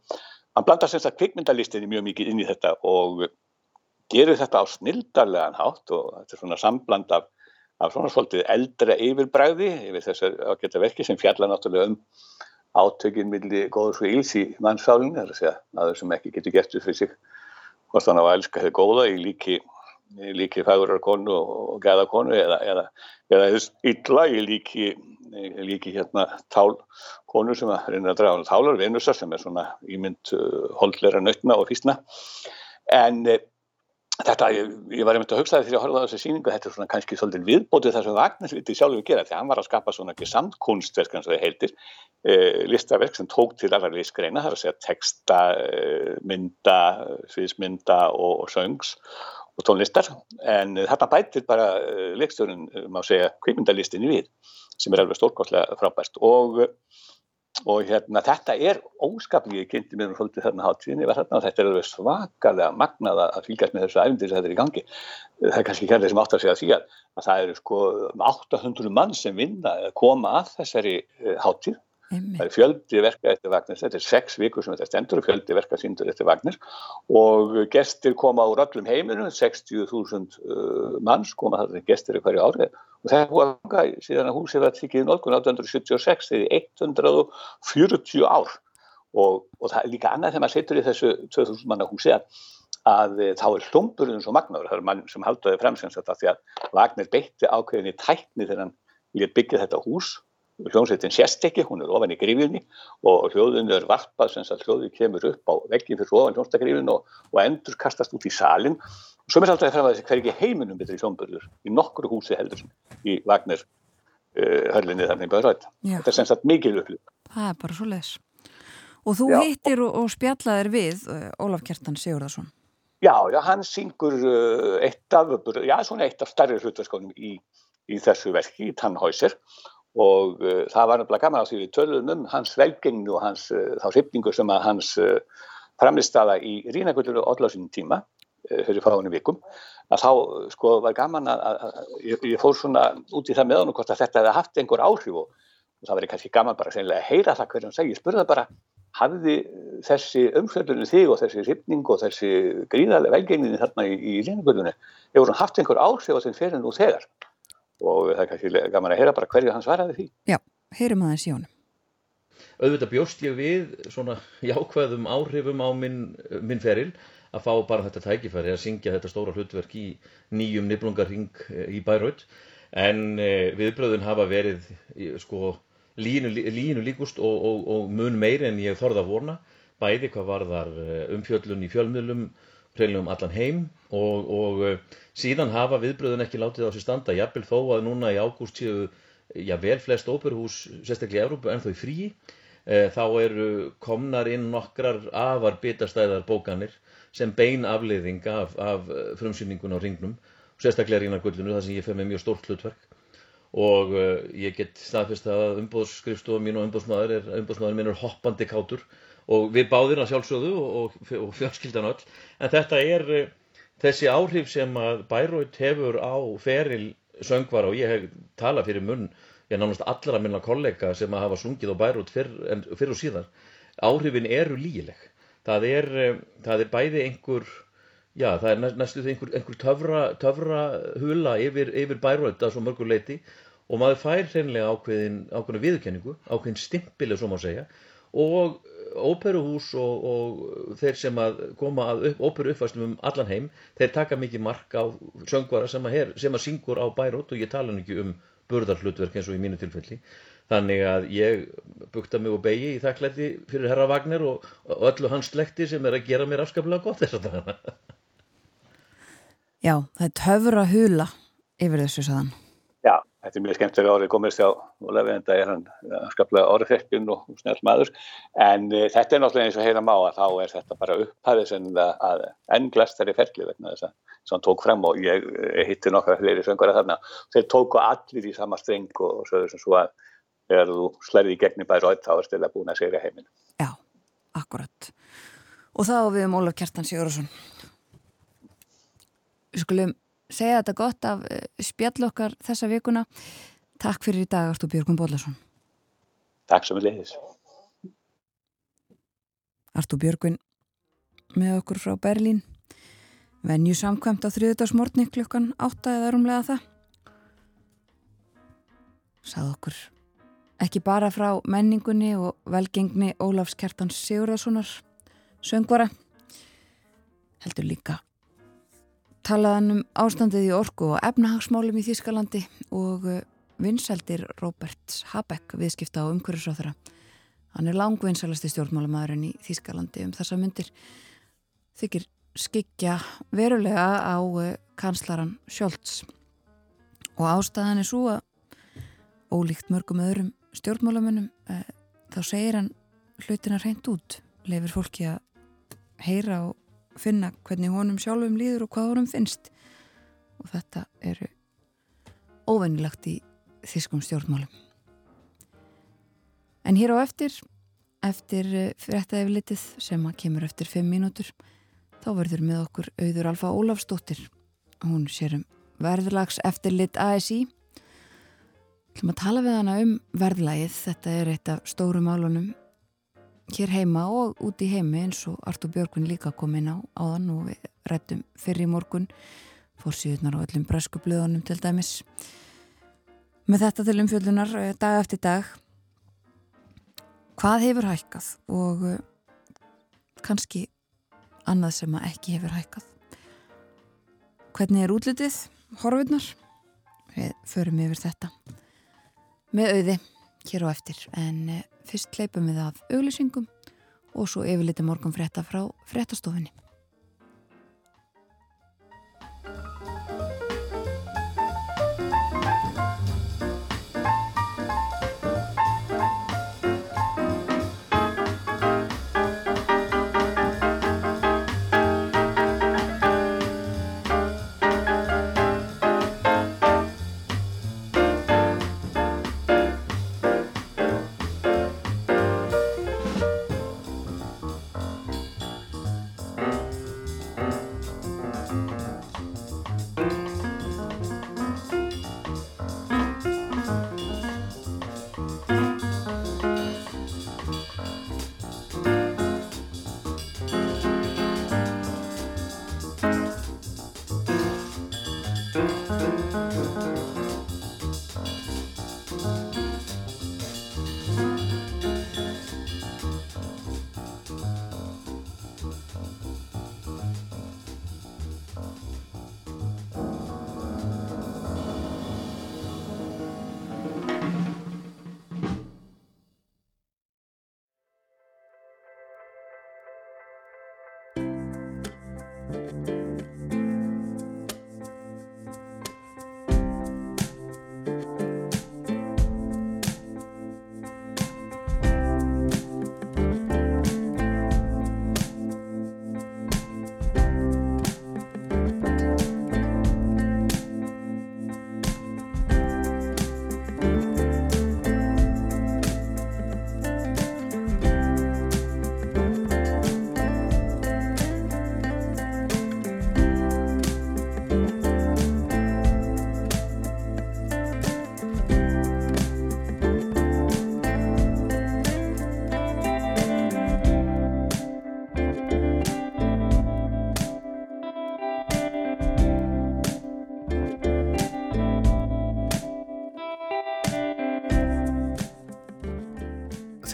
Speaker 7: hann blandar sem sagt kvikmyndalistinni mjög mikið inn í þetta og gerir þetta á snildarlegan hátt og þetta er svona sambland af af svona svolítið eldra yfirbræði yfir þessar ágæta verki sem fjalla náttúrulega um átökin milli góðs og íls í mannsálinn, það er að segja aður sem ekki getur gert upp fyrir sig hvort hann á að elska þau góða í líki, líki fægurar konu og gæða konu eða, eða, eða illa í líki, í líki hérna tál konu sem að reyna að draga tálar, Venusar sem er svona ímynd uh, holdleira nautna og físna. En uh, Þetta, ég, ég var einmitt að hugsa það þegar ég horfði á þessu síningu, þetta er svona kannski svolítið viðbótið þar sem Vagnar vildi sjálfur gera, því að hann var að skapa svona ekki samtkunstverk eins og það heitir, eh, listaverk sem tók til allar listgreina, það er að segja texta, eh, mynda, sviðsmynda og, og söngs og tónlistar, en eh, þarna bætir bara eh, leikstjórun, eh, má segja, kvikmyndalistinni við, sem er alveg stórkostlega frábært. Og og hérna þetta er óskaplega ég kynnti mér um svolítið þarna hátíðinni þarna þetta er alveg svakalega magnað að fylgjast með þessu æfindir sem þetta er í gangi. Það er kannski kærlega sem átt að segja því að, að það eru sko 800 mann sem vinna að koma að þessari uh, hátíð
Speaker 2: Einmitt.
Speaker 7: það er fjöldi verka eftir Vagnar þetta er sex vikur sem þetta stendur fjöldi verka síndur eftir Vagnar og gestir koma úr öllum heiminum 60.000 uh, manns koma þetta gestir í hverju árið og það er ganga síðan að húsið var tikið í nálgun 1876 þegar í 140 ár. Og, og það er líka annað þegar maður setur í þessu 2000 manna húsi að, að eh, þá er hlumburinn svo magnaður, það er mann sem haldaði frem sem þetta því að Vagnar beitti ákveðinni tækni þegar hann lét byggja þetta hús hljómsveitin sést ekki, hún er ofan í grífinni og hljóðinu er varpað sem að hljóði kemur upp á veggi fyrir ofan hljómsdagrifin og, og endur kastast út í salin og svo er alltaf fram að þessi hver ekki heiminum betri sjónbörður í nokkru húsi heldur sem í Vagner uh, hörlinni þannig Böðrætt.
Speaker 2: Já.
Speaker 7: Þetta er sem sagt mikil upplýð.
Speaker 2: Það er bara svo leis. Og þú
Speaker 7: Já.
Speaker 2: hittir og, og spjallaðir við uh, Ólaf Kjartan Sigurðarsson.
Speaker 7: Já, já, hann syngur uh, eitt af, já, svona eitt af stærri hlutverskónum í, í þessu verki, í Tannhäuser og uh, það var nefnilega gaman að því við töluðum um hans velgengni og hans, uh, þá hrifningu sem að hans uh, framlistaða í Rínagölduru og sinni tíma uh, fyrir fáinu vikum, að þá sko var gaman að, að, að ég, ég fór svona út í það með honum hvort að þetta hefði haft einhver áhrif og, og það verið kannski gaman bara að heyra það hvernig hann segi, ég spurði bara hafði þessi umfjöldunni þig og þessi hrifning og þessi gríðarlega velgengni þarna í, í Rínagöldunni, hefur hann haft einhver áhrif á þinn fyrir nú þegar og það er kannski gaman að heyra bara hverju hann svaraði því.
Speaker 2: Já, heyrum aðeins í honum.
Speaker 8: auðvitað bjóst ég við svona jákvæðum áhrifum á minn, minn feril að fá bara þetta tækifæri að syngja þetta stóra hlutverk í nýjum niflungarring í Bæraut en eh, viðbröðun hafa verið eh, sko línu, línu líkust og, og, og mun meiri en ég þorði að vona bæði hvað varðar eh, umfjöllun í fjölmiðlum hreinlega um allan heim og, og eh, síðan hafa viðbröðun ekki látið á sér standa. Jafnvel þó að núna í ágúst séu já vel flest óperuhús sérstaklega í Evrópu en þau frí eh, þá eru komnar inn nokkrar afar bitastæðar bókanir sem bein afleiðing af, af eh, frumsýningun á ringnum sérstaklega rínargullinu þar sem ég fer með mjög stórt hlutverk. Og uh, ég get staðfist að umbóðsskrifstofa mín og umbóðsmaður er, umbóðsmaður minn er hoppandi kátur og við báðir að sjálfsögðu og, og, og fjölskyldan öll. En þetta er uh, þessi áhrif sem að Bæraut hefur á feril söngvara og ég hef talað fyrir munn ég nánast allra minna kollega sem að hafa sungið á Bæraut fyrr, fyrr og síðar áhrifin eru lígileg það er, uh, það er bæði einhver Já, það er næ- næstu því einhver, einhver töfra, töfra hula yfir, yfir bæröld að svo mörgur leiti og maður fær hreinlega ákveðin, ákveðin viðurkenningu, ákveðin stimpili, svo má segja, og óperuhús og, og þeir sem að koma að upp, óperu uppfæstum um allan heim, þeir taka mikið mark á söngvara sem að, her, sem að syngur á bæröld og ég tala ekki um burðarhlutverk eins og í mínu tilfelli. Þannig að ég bukta mig og begi í þakklæti fyrir herra Wagner og, og öllu hans slekti sem er að gera mér afskaplega gott þess að dagana.
Speaker 2: Já, það er töfra hula yfir þessu saðan.
Speaker 7: Já, þetta er mjög skemmtilega árið komist hjá Ólafi en það er hann eh, skaplega orðfekkin og snjall maður en uh, þetta er náttúrulega eins og heyra má að þá er þetta bara upphæðið sem að enn glestari ferli vegna þess að hann tók fram og ég uh, hitti nokkra fleiri söngara þarna þeir tóku allir í sama streng og, sögðu sem svo að þegar þú slærði í gegni bæra þá er stila búin að segja heiminn.
Speaker 2: Já, akkurat. Og þá við um Ólaf Kjartan Sigurðarsson. Við skulum segja þetta gott af eh, spjall okkar þessa vikuna. Takk fyrir í dag, Artur Björgum Bóllarsson.
Speaker 7: Takk sem við leiðis.
Speaker 2: Artur Björgun með okkur frá Berlín. Venju samkvæmt á þriðudagsmórni klukkan átta eða rúmlega það. Sað okkur ekki bara frá menningunni og velgengni Ólafs Kjartans Sigurðarssonar söngvara heldur líka talaðan um ástandið í orku og efnahagsmálum í Þískalandi og uh, vinseldir Robert Habeck viðskipta á umhverfisráþara hann er langvinsalasti stjórnmálamæðurinn í Þískalandi um þessa myndir þykir skikja verulega á uh, kanslaran Scholz. Og ástæðan er svo að ólíkt mörgum öðrum stjórnmálamönnum uh, þá segir hann hlutina reynd út. Leifir fólki að heyra og finna hvernig honum sjálfum líður og hvað honum finnst. Og þetta eru óvennilagt í þýskum stjórnmálum. En hér á eftir eftir fréttaði litið sem að kemur eftir 5 mínútur þá verður með okkur auður Alfa Ólafsdóttir. Hún sér um verðlags eftirlit ASI Þú ætlum að tala við hana um verðlægið, þetta er eitt af stóru málunum hér heima og út í heimi eins og Artur Björgun líka kom inn á áðan og við rættum fyrir í morgun fórsíðunar á öllum bresku blöðunum til dæmis. Með þetta til umfjöldunar eh, dag eftir dag hvað hefur hækkað og eh, kannski annað sem að ekki hefur hækkað? Hvernig er útlitið horfurnar? Við förum yfir þetta með auði hér á eftir en eh, fyrst hleypum við að auglýsingum og svo yfirliti morgun frétta frá fréttastofunni.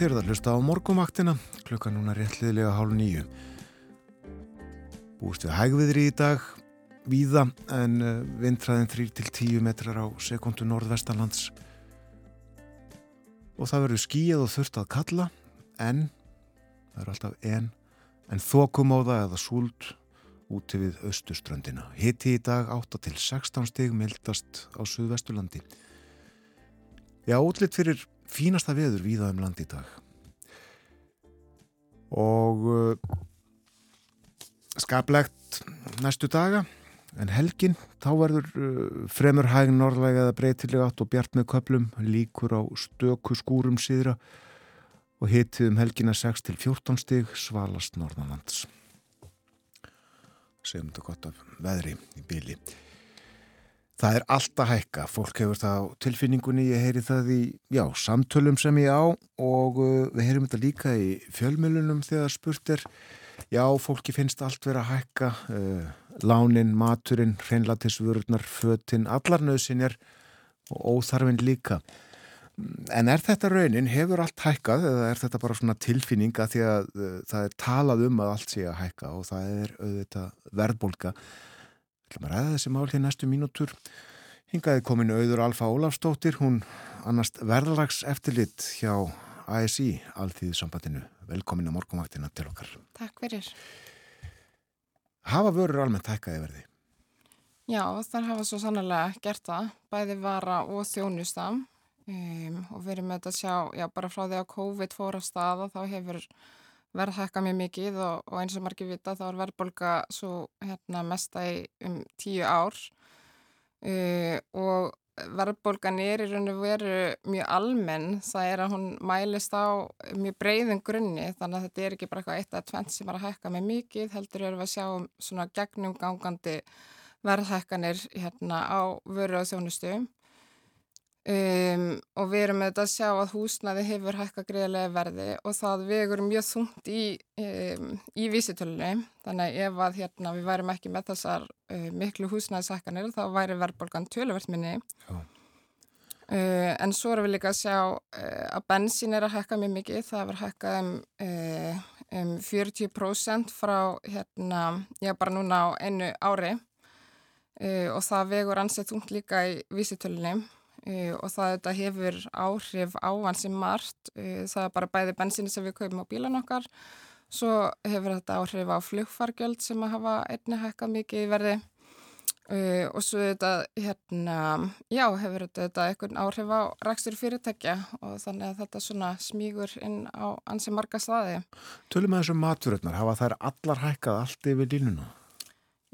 Speaker 1: Þér er það hlusta á morgumvaktina, klukka núna réttliðlega hálf nýju. Búist við hægviðri í dag, víða, en uh, vindræðin 3-10 metrar á sekundu norðvestanlands. Og það verður skíjað og þurft að kalla, en, það er alltaf en, en þokumóða eða súld úti við austuströndina. Hitti í dag 8 til 16 stig mildast á Suðvesturlandi. Já, útlitt fyrir fínasta veður víða um land í dag. Og uh, skaplegt næstu daga en helgin þá verður uh, fremur hæg norðlega eða breytilega átt og bjart með köplum líkur á stöku skúrum síðra og hitið um helgina 6 til 14 stig svalast norðanlands. Segjum þetta gott af veðri í byli Það er allt að hækka, fólk hefur það á tilfinningunni, ég heyri það í já, samtölum sem ég á og uh, við heyrim þetta líka í fjölmjölunum þegar spurt er, já, fólki finnst allt vera hækka, uh, lánin, maturinn, hreinlatisvörurnar, fötinn, allar nöðsinjar og óþarfinn líka. En er þetta raunin, hefur allt hækkað eða er þetta bara svona tilfinning að því að uh, það er talað um að allt sé að hækka og það er auðvitað verðbólka. Ætlum að ræða þessi mál hér næstu mínútur. Hingaði kominu auður Alfa Ólafstóttir, hún annast verðlags eftirlit hjá ASI, Alþýðsambandinu. Velkomin á morgunvaktina til okkar.
Speaker 9: Takk fyrir.
Speaker 1: Hafa vörur almennt hækkaði verði?
Speaker 9: Já, þar hafa svo sannlega gert það, bæði vara og þjónusta um, og við erum með þetta að sjá, já, bara frá því að COVID fór að staða þá hefur verð hækka mjög mikið og, og eins og margir vita þá er verðbolga svo hérna, mesta í um tíu ár. Uh, og verðbolgan er í raun og veru mjög almenn, það er að hún mælist á mjög breiðum grunni þannig að þetta er ekki bara eitthvað eitt að tvent sem er að hækka með mikið, heldur við að sjá um svona gegnumgangandi verðhækkanir hérna á vöru og þjónustu um, og við erum með þetta að sjá að húsnaði hefur hækka greiðlega verði og það vegur mjög þungt í, um, í vísitölunni þannig ef að hérna, við værim ekki með þessar uh, miklu húsnaðishækkanir þá væri verðbolgan töluvert minni
Speaker 1: Já.
Speaker 9: Uh, en svo erum við líka að sjá uh, að bensín er að hækka mjög mikið, það er hækkað um, um 40% frá hérna, já bara núna á einu ári og það vegur ansett þungt líka í vísitölunni. Uh, og það þetta hefur áhrif á hann sem margt. Uh, það er bara bæði bensinni sem við kaupum á bílan okkar. Svo hefur þetta áhrif á flugfargjöld sem að hafa einni hækkað mikið í verði. Uh, og svo þetta, hérna, já, hefur þetta, einhvern áhrif á rækstur fyrirtækja og þannig að þetta svona smígur inn á ansi marga staði.
Speaker 1: Tölum með þessum maturöfnar, hafa þær allar hækkað allt yfir línuna?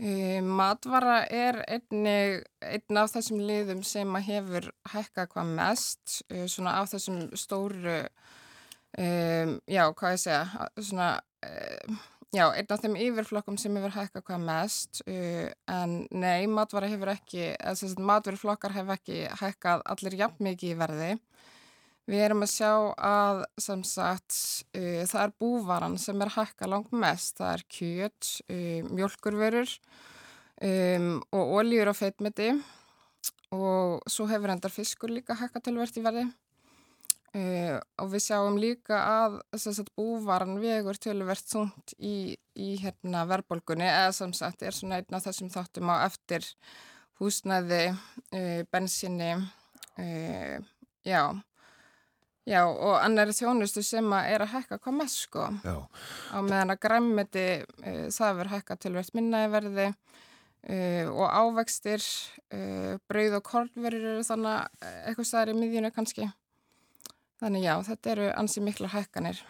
Speaker 9: Matvara er einnig, einn af þessum liðum sem hefur hækkað hvað mest, uh, svona af þessum stóru, um, já, hvað ég segja, svona, uh, já, einn af þeim yfirflokkum sem hefur hækkað hvað mest, uh, en nei, matvara hefur ekki, þess að matvöruflokkar hefur ekki hækkað allir jafn mikið í verði. Við erum að sjá að, sem sagt, uh, það er búvaran sem er hækkað langt mest. Það er kjöt, uh, mjölkurvörur um, og ólíur og feitmeti og svo hefur endar fiskur líka hækkað tölvert í verði. Uh, og við sjáum líka að sagt, búvaran vegur tölvert þungt í, í hérna, verðbólgunni eða sem sagt er svona einn af þessum þáttum á eftir húsnæði, bensinni, já, Já, og annari þjónustu sem að er að hækka hvað mest sko.
Speaker 1: Já.
Speaker 9: Á meðan að græmmiti, uh, það verður hækka tölvert minna í verði uh, og ávextir, uh, brauð og kornverður þannig eitthvað staðar í miðjunu kannski. Þannig já, þetta eru ansi mikla hækkanir.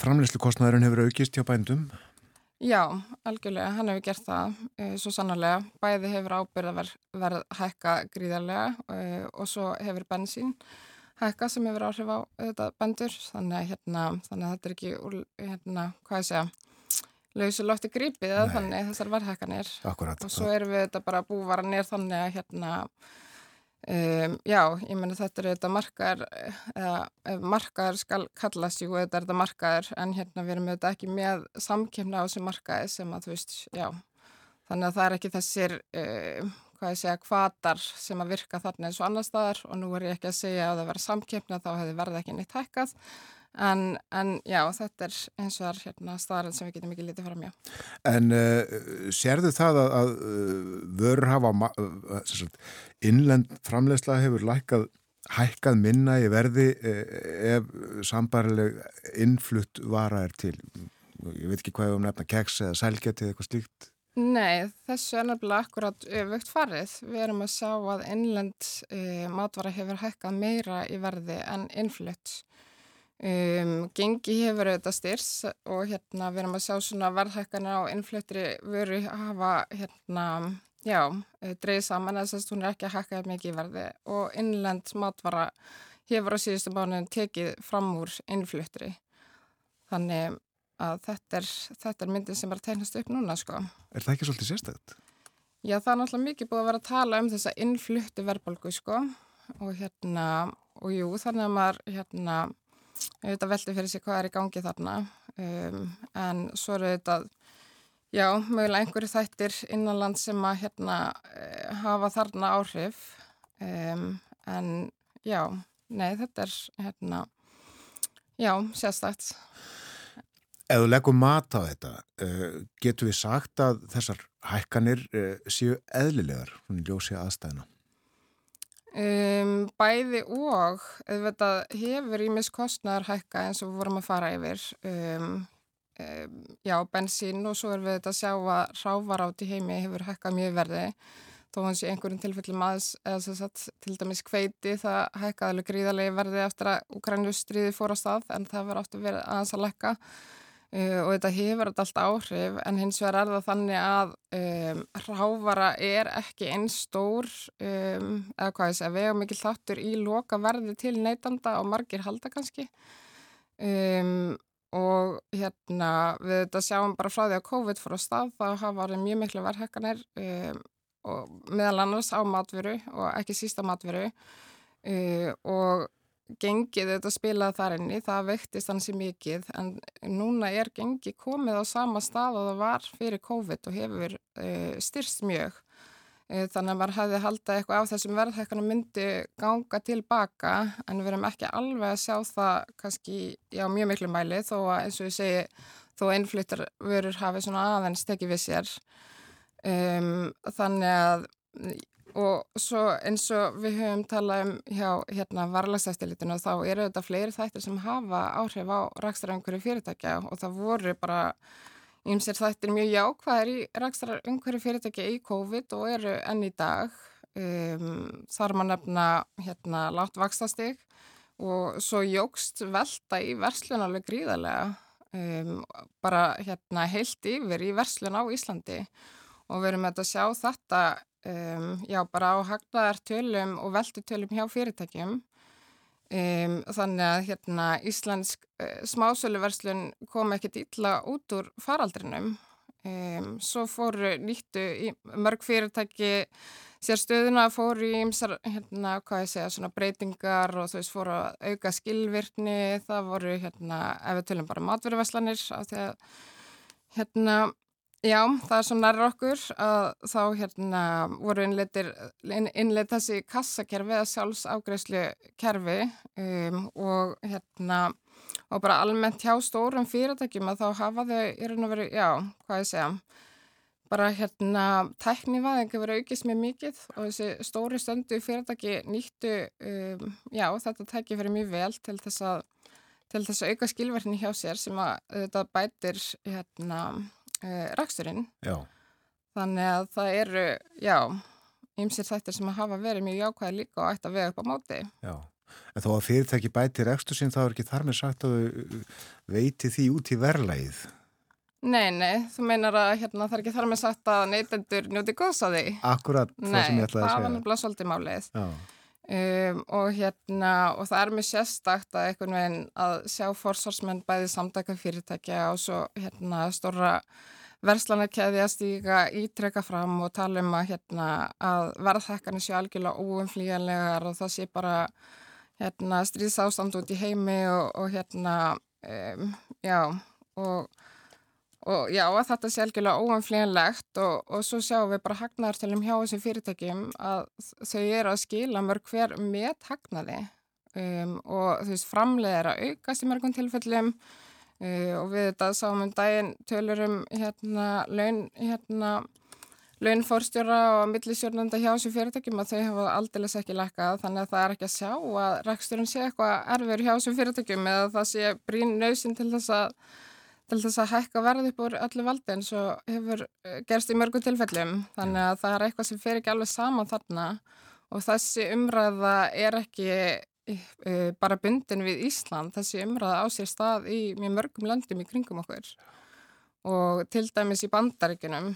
Speaker 1: Framleyslu kostnæðurinn hefur aukist hjá bændum.
Speaker 9: Já, algjörlega, hann hefur gert það svo sannarlega. Bæði hefur ábyrða verð, verð hækka gríðarlega og svo hefur bensín hækka sem hefur áhrif á þetta bendur þannig að, hérna, þannig að þetta er ekki hérna, hvað ég segja lausu lofti grípið
Speaker 1: Nei.
Speaker 9: þannig þessar verðhækkanir. Og svo erum við þetta bara búvaranir þannig að hérna um, já, ég meni þetta er þetta markaðar eða markaðar skal kallast jú, þetta er þetta markaðar en hérna við erum þetta ekki með samkemna á þessu markaði sem að þú veist, já. Þannig að það er ekki þessir uh, hvað ég segja, kvatar sem að virka þarna eins og annar staðar og nú er ég ekki að segja að það verður samkeppna þá hefði verið ekki neitt hækkað. En, en já, þetta er eins og það er hérna staðarinn sem við getum ekki lítið fram hjá.
Speaker 1: En uh, sérðu það að, að uh, vörur hafa uh, innlend framleysla hefur lækkað hækkað minna í verði uh, ef sambarileg innflutt vara er til? Ég veit ekki hvað ég um nefna keks eða sælgeti eða eitthvað slíkt
Speaker 9: Nei, þessu er nefnilega akkurat öfugt farið. Við erum að sjá að innlend uh, matvara hefur hækkað meira í verði en innflutt. Um, gengi hefur auðvitað styrs og hérna við erum að sjá svona verðhækkanir á innfluttri vöru hafa hérna, já, eh, dreigð saman þess að hún er ekki að hækka jafn mikið í verði og innlend matvara hefur á síðustu mánuðin tekið fram úr innfluttri. Þannig að þetta er, þetta er myndin sem er að tegnast upp núna sko.
Speaker 1: Er það ekki svolítið sérstætt?
Speaker 9: Já, það er náttúrulega mikið búið að vera að tala um þessa innfluttu verðbólgu, sko, og hérna, og jú, þannig að maður, hérna, auðvitað veldi fyrir sig hvað er í gangi þarna, um, en svo eru auðvitað, já, mögulega einhverju þættir innanland sem að, hérna, eh, hafa þarna áhrif, um, en já, nei, þetta er, hérna, já, sérstætt.
Speaker 1: Ef þú leggur mat á þetta, uh, getur við sagt að þessar hækkanir uh, séu eðlilegar, hún ljósi aðstæðina?
Speaker 9: Um, bæði og. Auðvitað hefur ímis kostnæðar hækka eins og við vorum að fara yfir. Um, um, já, bensín og svo erum við þetta að sjá að rávar átt í heimi hefur hækkað mjög verði. Þó hans í einhverjum tilfellum aðeins eða sagt til dæmis kveiti það hækkaði alveg gríðarlega verði eftir að Ukraínu stríði fór á stað en það átt að vera aðeins að lækka og þetta hefur allt áhrif en hins vegar er það þannig að um, rávara er ekki einn stór um, eða hvað ég segja, vega mikil þáttur í loka verði til neytanda og margir halda kannski. Um, og hérna við þetta sjáum bara frá því að COVID fór á stað þá hafa verið mjög miklu verðhekkanir og meðal annars á matveru og ekki sísta matveru. Uh, og gengið þetta spilaði þar inni, það vektist hansi mikið en núna er gengið komið á sama stað og það var fyrir COVID og hefur uh, styrst mjög. Uh, þannig að maður hefði haldið eitthvað af þessum verðhækkanum myndi ganga tilbaka en við erum ekki alveg að sjá það kannski já, mjög miklu mæli þó að eins og ég segi þó einfluttar vörur hafi svona aðeins tekið við sér. Um, þannig að og svo eins og við höfum talað um hjá hérna varlagseftilitinu þá eru þetta fleiri þættir sem hafa áhrif á rækstara umhverju fyrirtækja og það voru bara ýmsir þættir mjög jákvæðir í rækstara umhverju fyrirtækja í COVID og eru enn í dag. Um, þar maður nefna hérna látt vakstastig og svo jógst velta í verslun alveg gríðarlega um, bara hérna heilt yfir í verslun á Íslandi og við erum að sjá þetta um, já bara á hagnaðar tölum og veltu tölum hjá fyrirtækjum. Um, þannig að hérna Íslensk uh, smásöluverslun kom ekkert illa út úr faraldrinum. Um, svo fóru nýttu í mörg fyrirtæki sér stöðuna fóru í ymsar, hérna, hvað ég segja, svona breytingar og þú veist, fóru að auka skilvirkni, það voru, hérna, ef við tölum bara matveruverslanir, af því að, hérna, já, það er svo nærra okkur að þá, hérna, voru innleitir, inn, innleit þessi kassakerfi eða sjálfságreislu kerfi um, og, hérna, og bara almennt hjá stórum fyrirtækjum að þá hafa þau í raun og veru, já, hvað ég segja, bara hérna tæknivæðingi verið aukist mjög mikið og þessi stóri stöndu fyrirtæki nýttu um, já, þetta tæki fyrir mjög vel til þess að til þess að auka skilverðinni hjá sér sem að þetta bætir hérna uh, raksturinn
Speaker 1: Já,
Speaker 9: þannig að það eru já, ymsir þættir sem að hafa verið mjög jákvæði líka og ætti að vega upp á móti
Speaker 1: já. En þó að fyrirtæki bæti rekstur sín þá er ekki þar með sagt að þau veiti því út í verðlægið.
Speaker 9: Nei, nei, þú meinar að hérna það er ekki þar með sagt að neytendur njóti góðs að því
Speaker 1: Akkurat það
Speaker 9: Nei,
Speaker 1: sem ég ætlaði
Speaker 9: það
Speaker 1: að
Speaker 9: var
Speaker 1: segja.
Speaker 9: nefnilega svolítið málið
Speaker 1: Já,
Speaker 9: Um, og hérna og það er mjög sérstakt að einhvern veginn að sjá forsvarsmenn bæði samtaka fyrirtækja og svo hérna stóra verslanarkeði að stíga ítrekka fram og tala um að hérna að verðhækkanir séu algjörlega óumflýjanlegar og það sé bara hérna stríðsástand út í heimi og, og hérna um, já og og já, þetta sé algjörlega óanflýjanlegt og, og svo sjáum við bara hagnaðartölum hjá þessum fyrirtækjum að þau eru að skila mörg hver með hagnaði. Um, og þú veist, framleið er að aukast í mörgum tilfellum uh, og við þetta sáum um daginn tölur um hérna laun, hérna launfórstjóra og millisjórnanda hjá þessum fyrirtækjum að þau hafa aldeilis ekki lækkað þannig að það er ekki að sjá að reksturinn sé eitthvað erfur hjá þessum fyrirtækjum eða það sé brín nöysinn til þess að til þess að hækka verð upp úr öllu valdi eins og hefur eh, gerst í mörgum tilfellum. Þannig að það er eitthvað sem fer ekki alveg saman þarna og þessi umræða er ekki uh, bara bundin við Ísland. Þessi umræða á sér stað í mjög mörgum löndum í kringum okkur og til dæmis í bandaríkunum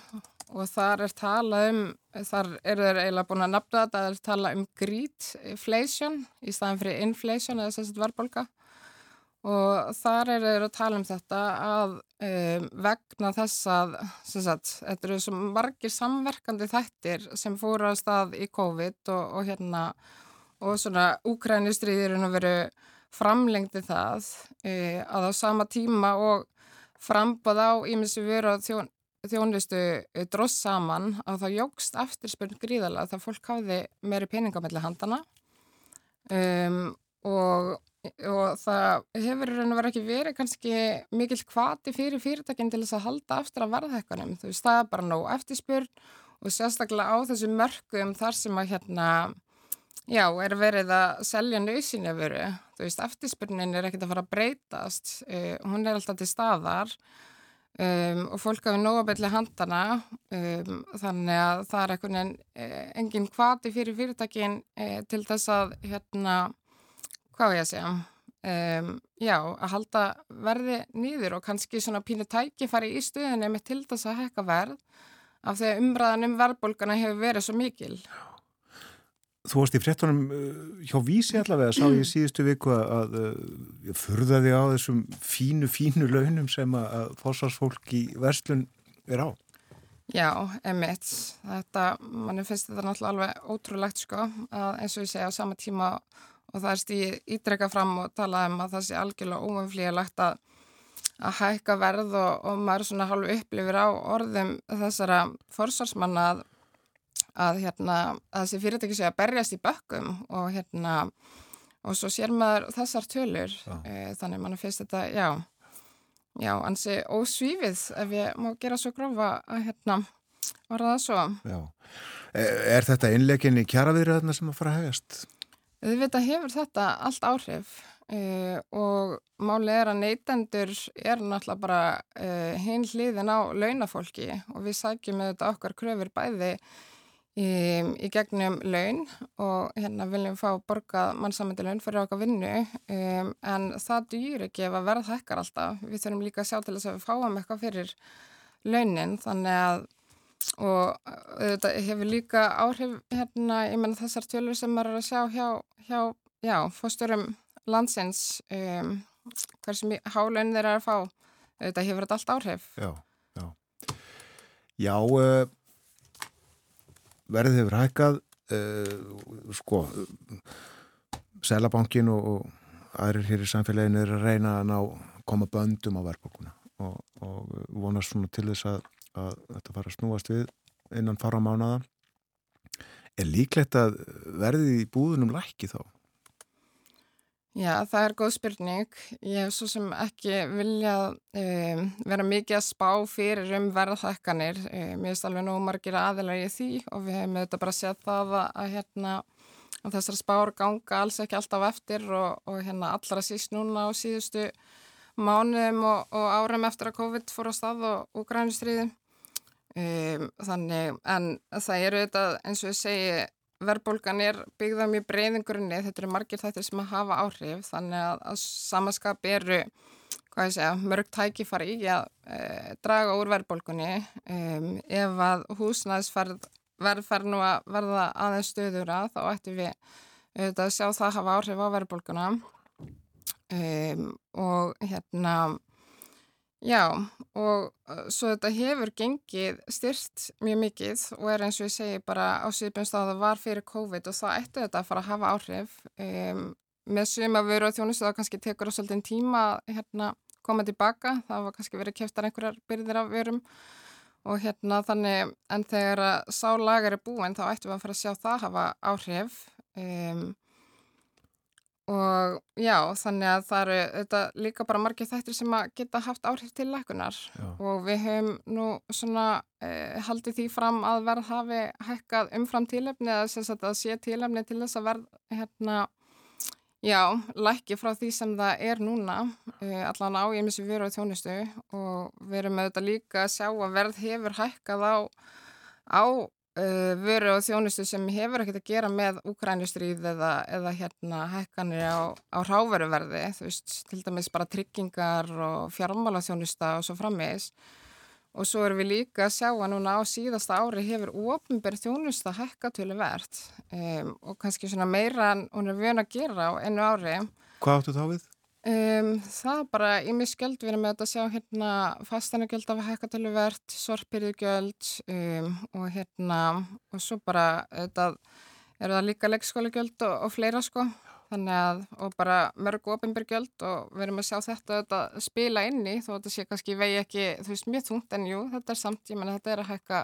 Speaker 9: og þar er talað um þar eru þeir eiginlega búin að nafna þetta það er talað um greedflation í staðan fyrir inflation eða að verðbólka og þar eru þeir að tala um þetta að um, vegna þess að sagt, þetta eru svo margir samverkandi þættir sem fóru að stað í COVID og, og hérna og svona úkrænistriðirinn að veru framlengdi það e, að á sama tíma og frambað á ímissi veru að þjón, þjónustu e, dross saman að það jógst eftirspurn gríðalega það fólk hafði meiri peningamelli handana um, og og það hefur raun og verið ekki verið kannski mikill kvati fyrir fyrirtækinn til þess að halda aftur af verðhækkanum. Þú veist, það er bara nóg eftirspurn og sérstaklega á þessu mörgum þar sem að hérna, já, er verið að selja nöysinu veru. Þú veist, eftirspurnin er ekkert að fara að breytast, uh, hún er alltaf til staðar um, og fólk hafi nóg að byrja handana, um, þannig að það er veginn uh, engin kvati fyrir fyrirtækinn uh, til þess að hérna, hvað var ég að segja, um, já, að halda verði nýður og kannski svona pínu tækifæri í stuðinni með til þess að hekka verð af því að umræðan um verðbólgana hefur verið svo mikil.
Speaker 1: Þú varst í fréttunum uh, hjá Vísi allavega, sá ég síðustu viku að, að uh, furðaði á þessum fínu, fínu launum sem að, fórsvarsfólk í verslun er á.
Speaker 9: Já, emitt. Þetta, manni finnst þetta náttúrulega alveg ótrúlegt sko, að eins og ég segja á sama tíma og það er stíð ítrekka fram og tala um að það sé algjörlega óumflýjalegt að, að hækka verð og, og maður svona hálfu upplifir á orðum þessara forsvarsmanna að, að hérna, að þessi fyrirtæki sé að berjast í bökkum og hérna og svo sér maður þessar tölur e, þannig mann finnst þetta, já já, ansi ósvífið ef ég má gera svo grófa að hérna, var það svo
Speaker 1: Já. Er þetta innleikin í kjaraviðræðina sem að fara að hegast?
Speaker 9: Auðvitað hefur þetta allt áhrif uh, og máli er að neytendur er náttúrulega bara uh, hinn hliðin á launafólki og við sækjum þetta okkar kröfur bæði í, í gegnum laun og hérna viljum fá borgað mannsamandi laun fyrir okkar vinnu um, en það dýr ekki ef að verð hækkar alltaf. Við þurfum líka að sjá til þess að við fáum eitthvað fyrir launin þannig að og þetta hefur líka áhrif hérna, ég menna þessar tölur sem maður er að sjá hjá, hjá já, fósturum landsins um, hversu hálaun þeir eru að fá þetta hefur þetta allt áhrif
Speaker 1: Já, já. Já, uh, verðið hefur hækkað, uh, sko, Sælabankin og, og aðrir hér í samfélaginu er að reyna að ná koma böndum á verðbókuna og, og vonast svona til þess að, að þetta fara að snúast við innan fara mánada. Er líklegt að verðið í búðunum lækki þá?
Speaker 9: Já, það er góð spurning. Ég hef svo sem ekki viljað um, vera mikið að spá fyrir um verðhækkanir. Um, mér finnst alveg nóg margir aðilar í því og við hefum auðvitað bara sett það að, að, hérna, að þessar spár ganga alls ekki alltaf eftir og, og hérna allra síst núna á síðustu mánuðum og, og árum eftir að COVID fór á stað og, og grænustriði. Um, þannig, en það eru auðvitað eins og ég segi verðbólgan er byggða mjög breyðin grunni, þetta eru margir þættir sem að hafa áhrif, þannig að, að samaskap eru, segja, mörg tækifari í að e, draga úr verðbólgunni. Um, ef að húsnæðisverð verðferð nú að verða aðeins stöðura þá ættum við að sjá það hafa áhrif á verðbólguna. Um, og hérna Já, og uh, svo þetta hefur gengið styrt mjög mikið og er eins og ég segi bara á síðbjörnst að það var fyrir COVID og það ætti þetta að fara að hafa áhrif. Um, með suma veru og þjónustu þá kannski tekur það svolítið tíma að hérna, koma tilbaka, það var kannski verið keftar einhverjar byrðir af verum og hérna þannig en þegar að sá lagar er búin þá ættum við að fara að sjá það hafa áhrif. Um, Og já, þannig að það eru þetta líka bara margir þættir sem að geta haft áhrif til lækunar og við höfum nú svona eh, haldið því fram að verð hafi hækkað umfram tílefni eða sem sagt að sé tílefni til þess að verð hérna, já, lækki frá því sem það er núna, eh, allan á ég missi veru á þjónustu. Og við erum með þetta líka að sjá að verð hefur hækkað á, á vöru og þjónustu sem hefur ekkert að gera með úkrænustríð eða, eða hérna hækkanir á, á ráveruverði, þú veist, til dæmis bara tryggingar og fjármála þjónusta og svo frammeðis. Og svo erum við líka að sjá að núna á síðasta ári hefur ofinberð þjónusta hækkatölu verðt um, og kannski svona meira en hún er vön að gera á ennu ári.
Speaker 1: Hvað áttu þá við?
Speaker 9: Um, það bara í mig skjöld við erum með þetta að sjá hérna fastanagjöld af hækkatöluverð, sorpirðugjöld um, og hérna og svo bara þetta eru það líka leikskólagjöld og, og fleira sko. Þannig að og bara mörg ofinbergjöld og við erum að sjá þetta, þetta spila inn í þó þetta sé kannski vegi ekki þú veist mjög þungt en jú þetta er samt ég menna þetta er að hækka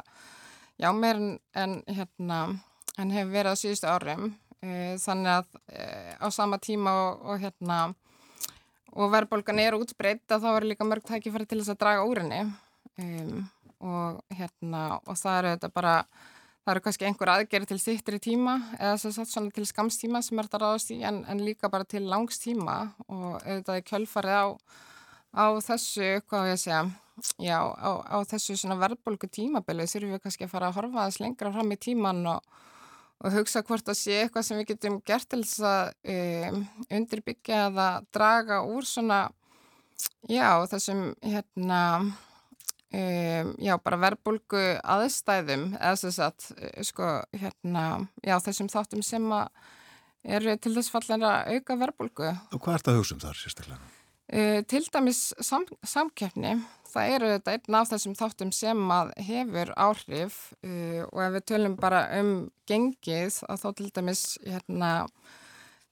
Speaker 9: já meir en, en hérna en hefur verið á síðustu árum. Uh, þannig að uh, á sama tíma og, og hérna og verðbólgan er útbreytt að þá er líka mörg tækifæri til þess að draga úr henni. Um, og hérna og það eru þetta bara það eru kannski einhver aðgerið til stýttri tíma eða sem sagt svona til skamstíma sem er þetta ráðast í en, en líka bara til langstíma og auðvitað er kjölfarið á, á þessu, hvað ég segja já, á, á þessu svona verðbólgu tímabili þurfum við kannski að fara að horfa þess lengra fram í tíman og og hugsa hvort að sé eitthvað sem við getum gert til þess að um, undirbyggja eða draga úr svona, já, þessum, hérna, um, já, bara verbulgu aðstæðum, eða þess að, sko, hérna, já, þessum þáttum sem að eru til þess fallen að auka verbulgu.
Speaker 1: Og hvað ert að hugsa um þar sérstaklega?
Speaker 9: Uh, til dæmis sam, samkeppni, það eru þetta einn af þessum þáttum sem að hefur áhrif uh, og ef við tölum bara um gengið að þá til dæmis hérna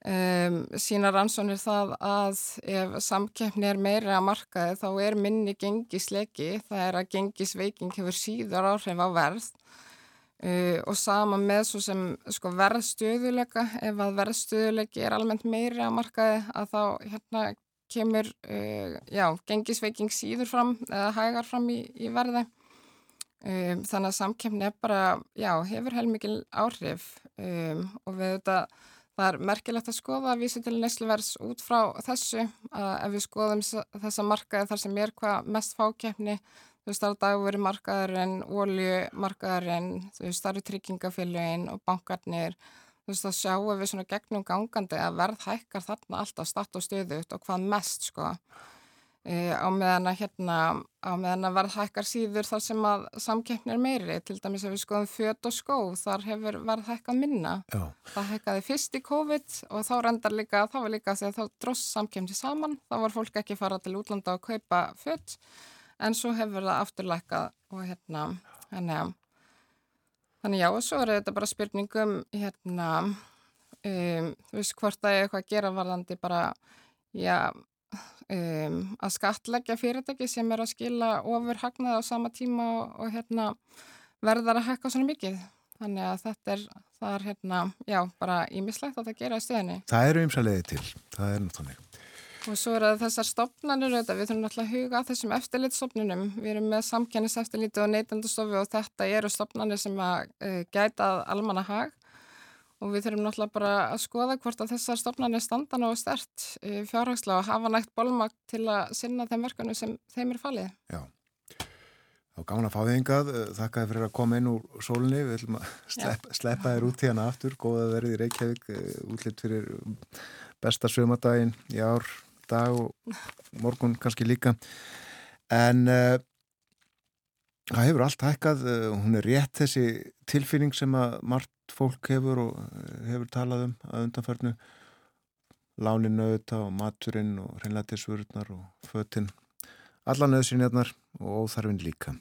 Speaker 9: um, sína rannsónir það að ef samkeppni er meira að markaði þá er minni gengislegi, það er að gengisveiking hefur síður áhrif á verð. Uh, og sama með svo sem sko, verðstöðuleika, ef að verðstöðulegi er almennt meira að markaði að þá hérna kemur, uh, já, gengisveiking síður fram eða hægar fram í, í verði. Um, þannig að samkeppni er bara, já, hefur heilmikil áhrif. Um, og við þetta, það er merkilegt að skoða vísitölu neysluverðs út frá þessu að ef við skoðum þessa markaði þar sem er hvað mest fákeppni, þú veist, það er dagveri markaðurinn, oljumarkaðurinn, þú veist, það eru tryggingafélögin og bankarnir, þú veist, þá sjáum við svona gegnum gangandi að verð hækkar þarna alltaf statt og stöðut og hvað mest, sko. E, á meðan að hérna, á meðan að verð hækkar síður þar sem að samkeppni er meiri, til dæmis ef við skoðum föt og skó, þar hefur verð hækkað minna.
Speaker 1: Já,
Speaker 9: Það hækkaði fyrst í COVID og þá reyndar líka, þá var líka þegar þá dross samkeppni saman, þá var fólk ekki fara til útlanda að kaupa föt, en svo hefur það afturlækkað og hérna, að Þannig já, og svo er þetta bara spurningum hérna, um, þú veist hvort það er eitthvað að gera varðandi bara, já, um, að skatleggja fyrirtæki sem er að skila ofur hagnaði á sama tíma og, og hérna verðar að hækka svona mikið. Þannig að þetta er, það er hérna, já, bara ímislegt að það gera í stöðinni.
Speaker 1: það eru ymsaliði til, það er náttúrulega.
Speaker 9: Og svo er það þessar stopnarnir auðvitað, við þurfum náttúrulega að huga að þessum eftirlitsstopnunum. Við erum með samkenniseftirliti og neytendastofu og þetta eru stopnarnir sem að uh, gæta almanna hag og við þurfum náttúrulega bara að skoða hvort að þessar stopnarnir standa ná stert uh, fjárhagslega og hafa nægt bólmakt til að sinna þeim verkanum sem þeim er falið.
Speaker 1: Já. Þá gaman að fá þig yngað, þakka þið fyrir að koma inn úr sólinni, við ætlum að sleppa, sleppa þér út hérna aftur, góða verið í Reykjavík, eh, útlitt fyrir besta sömadaginn í ár, dag og morgun kannski líka. En uh, það hefur allt hækkað, uh, hún er rétt þessi tilfinning sem að margt fólk hefur og uh, hefur talað um að undanförnu, láninu auðvitað og maturinn og hreinlætisvörurnar og fötinn alla nöðsynjarnar og óþarfin líka.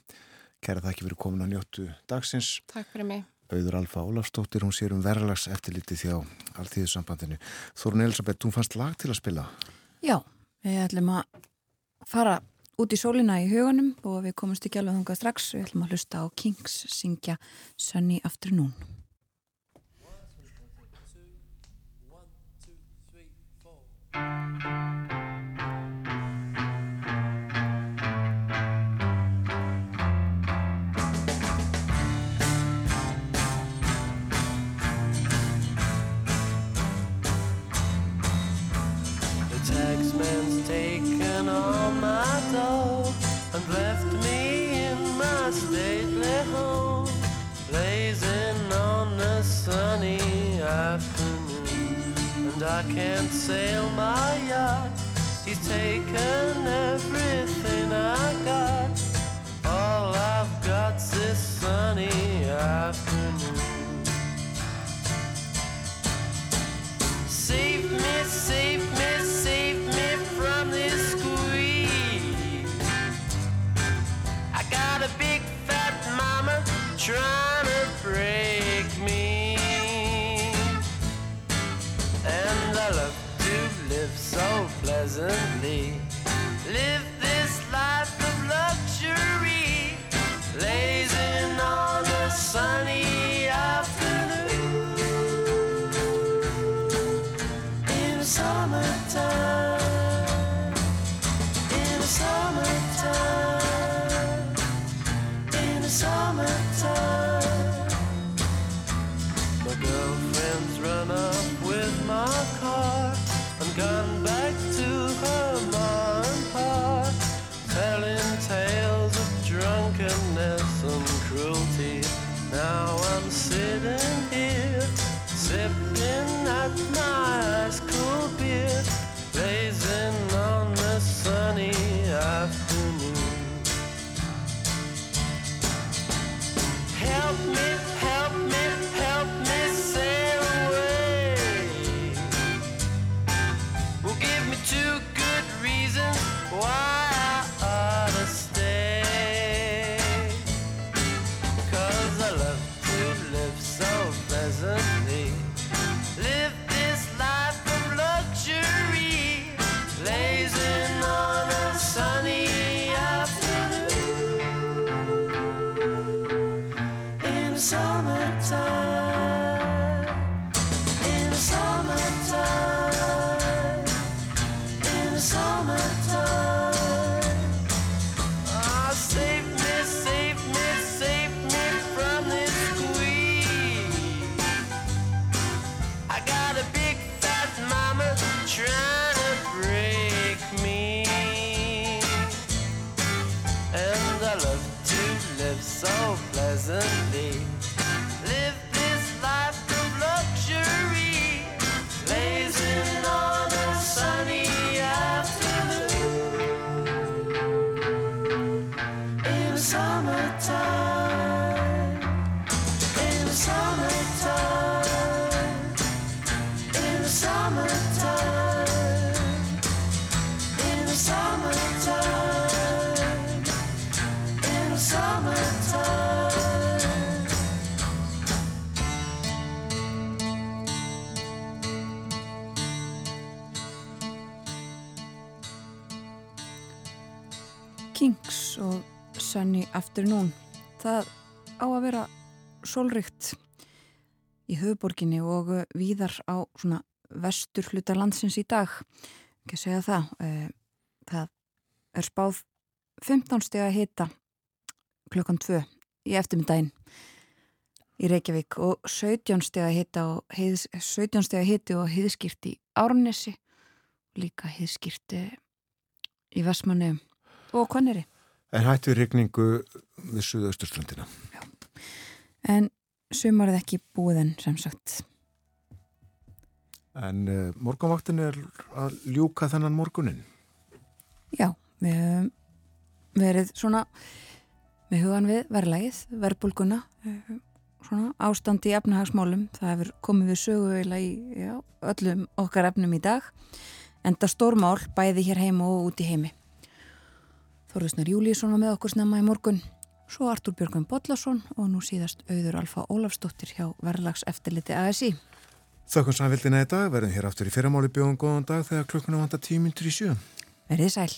Speaker 1: Kæra þakki fyrir komin að njóttu dagsins.
Speaker 9: Takk fyrir mig.
Speaker 1: Auður Alfa Ólafstóttir, hún sér um verðalags eftirliti þjá Alþýðusambandinu. Þórun Elisabeth, þú fannst lag til að spila.
Speaker 2: Já, við ætlum að fara út í sólina í huganum og við komumst ekki alveg þangað strax. Við ætlum að hlusta á Kings syngja Sunny Afternoon.
Speaker 10: The And I can't sail my yacht, he's taken everything I got. All I've got's this sunny afternoon. Save me, save me, save me from this squeeze. I got a big fat mama trying pleasantly. Live Sunny Afternoon.
Speaker 2: Það á að vera sólrygt í höfuborginni og uh, víðar á svona vestur hluta landsins í dag. Ekki að segja það. eh, Það er spáð 15 steg að hita klukkan 2 í eftirmyndaginn í Reykjavík og 17 steg að hita og heiðs, 17 steg að hiti og heiðskýrt í Árnesi líka heiðskýrt eh, í Vestmannu og Kvanneri.
Speaker 1: En hættu rigningu við Suðausturströndina.
Speaker 2: En sumarið ekki búið en sem sagt.
Speaker 1: En uh, morgunvaktin er að ljúka þennan morgunin.
Speaker 2: Já, við höfum verið svona með hugan við verðlægið, verðbólguna, svona ástand í efnahagsmálum. Það hefur komið við sögu eiginlega í já, öllum okkar efnum í dag. Enda stórmál bæði hér heima og út í heimi. Þorðusnar Júlísson var með okkur snemma í morgun. Svo Artúr Björgum Bollason og nú síðast auður Alfa Ólafsdóttir hjá verðlags eftirliti ASI.
Speaker 1: Þakkum samvildina í dag, verðum hér aftur í fyrramáli bjóðum góðan dag þegar klukkuna vantar tíminn til í sjö.
Speaker 2: Verðið sæl.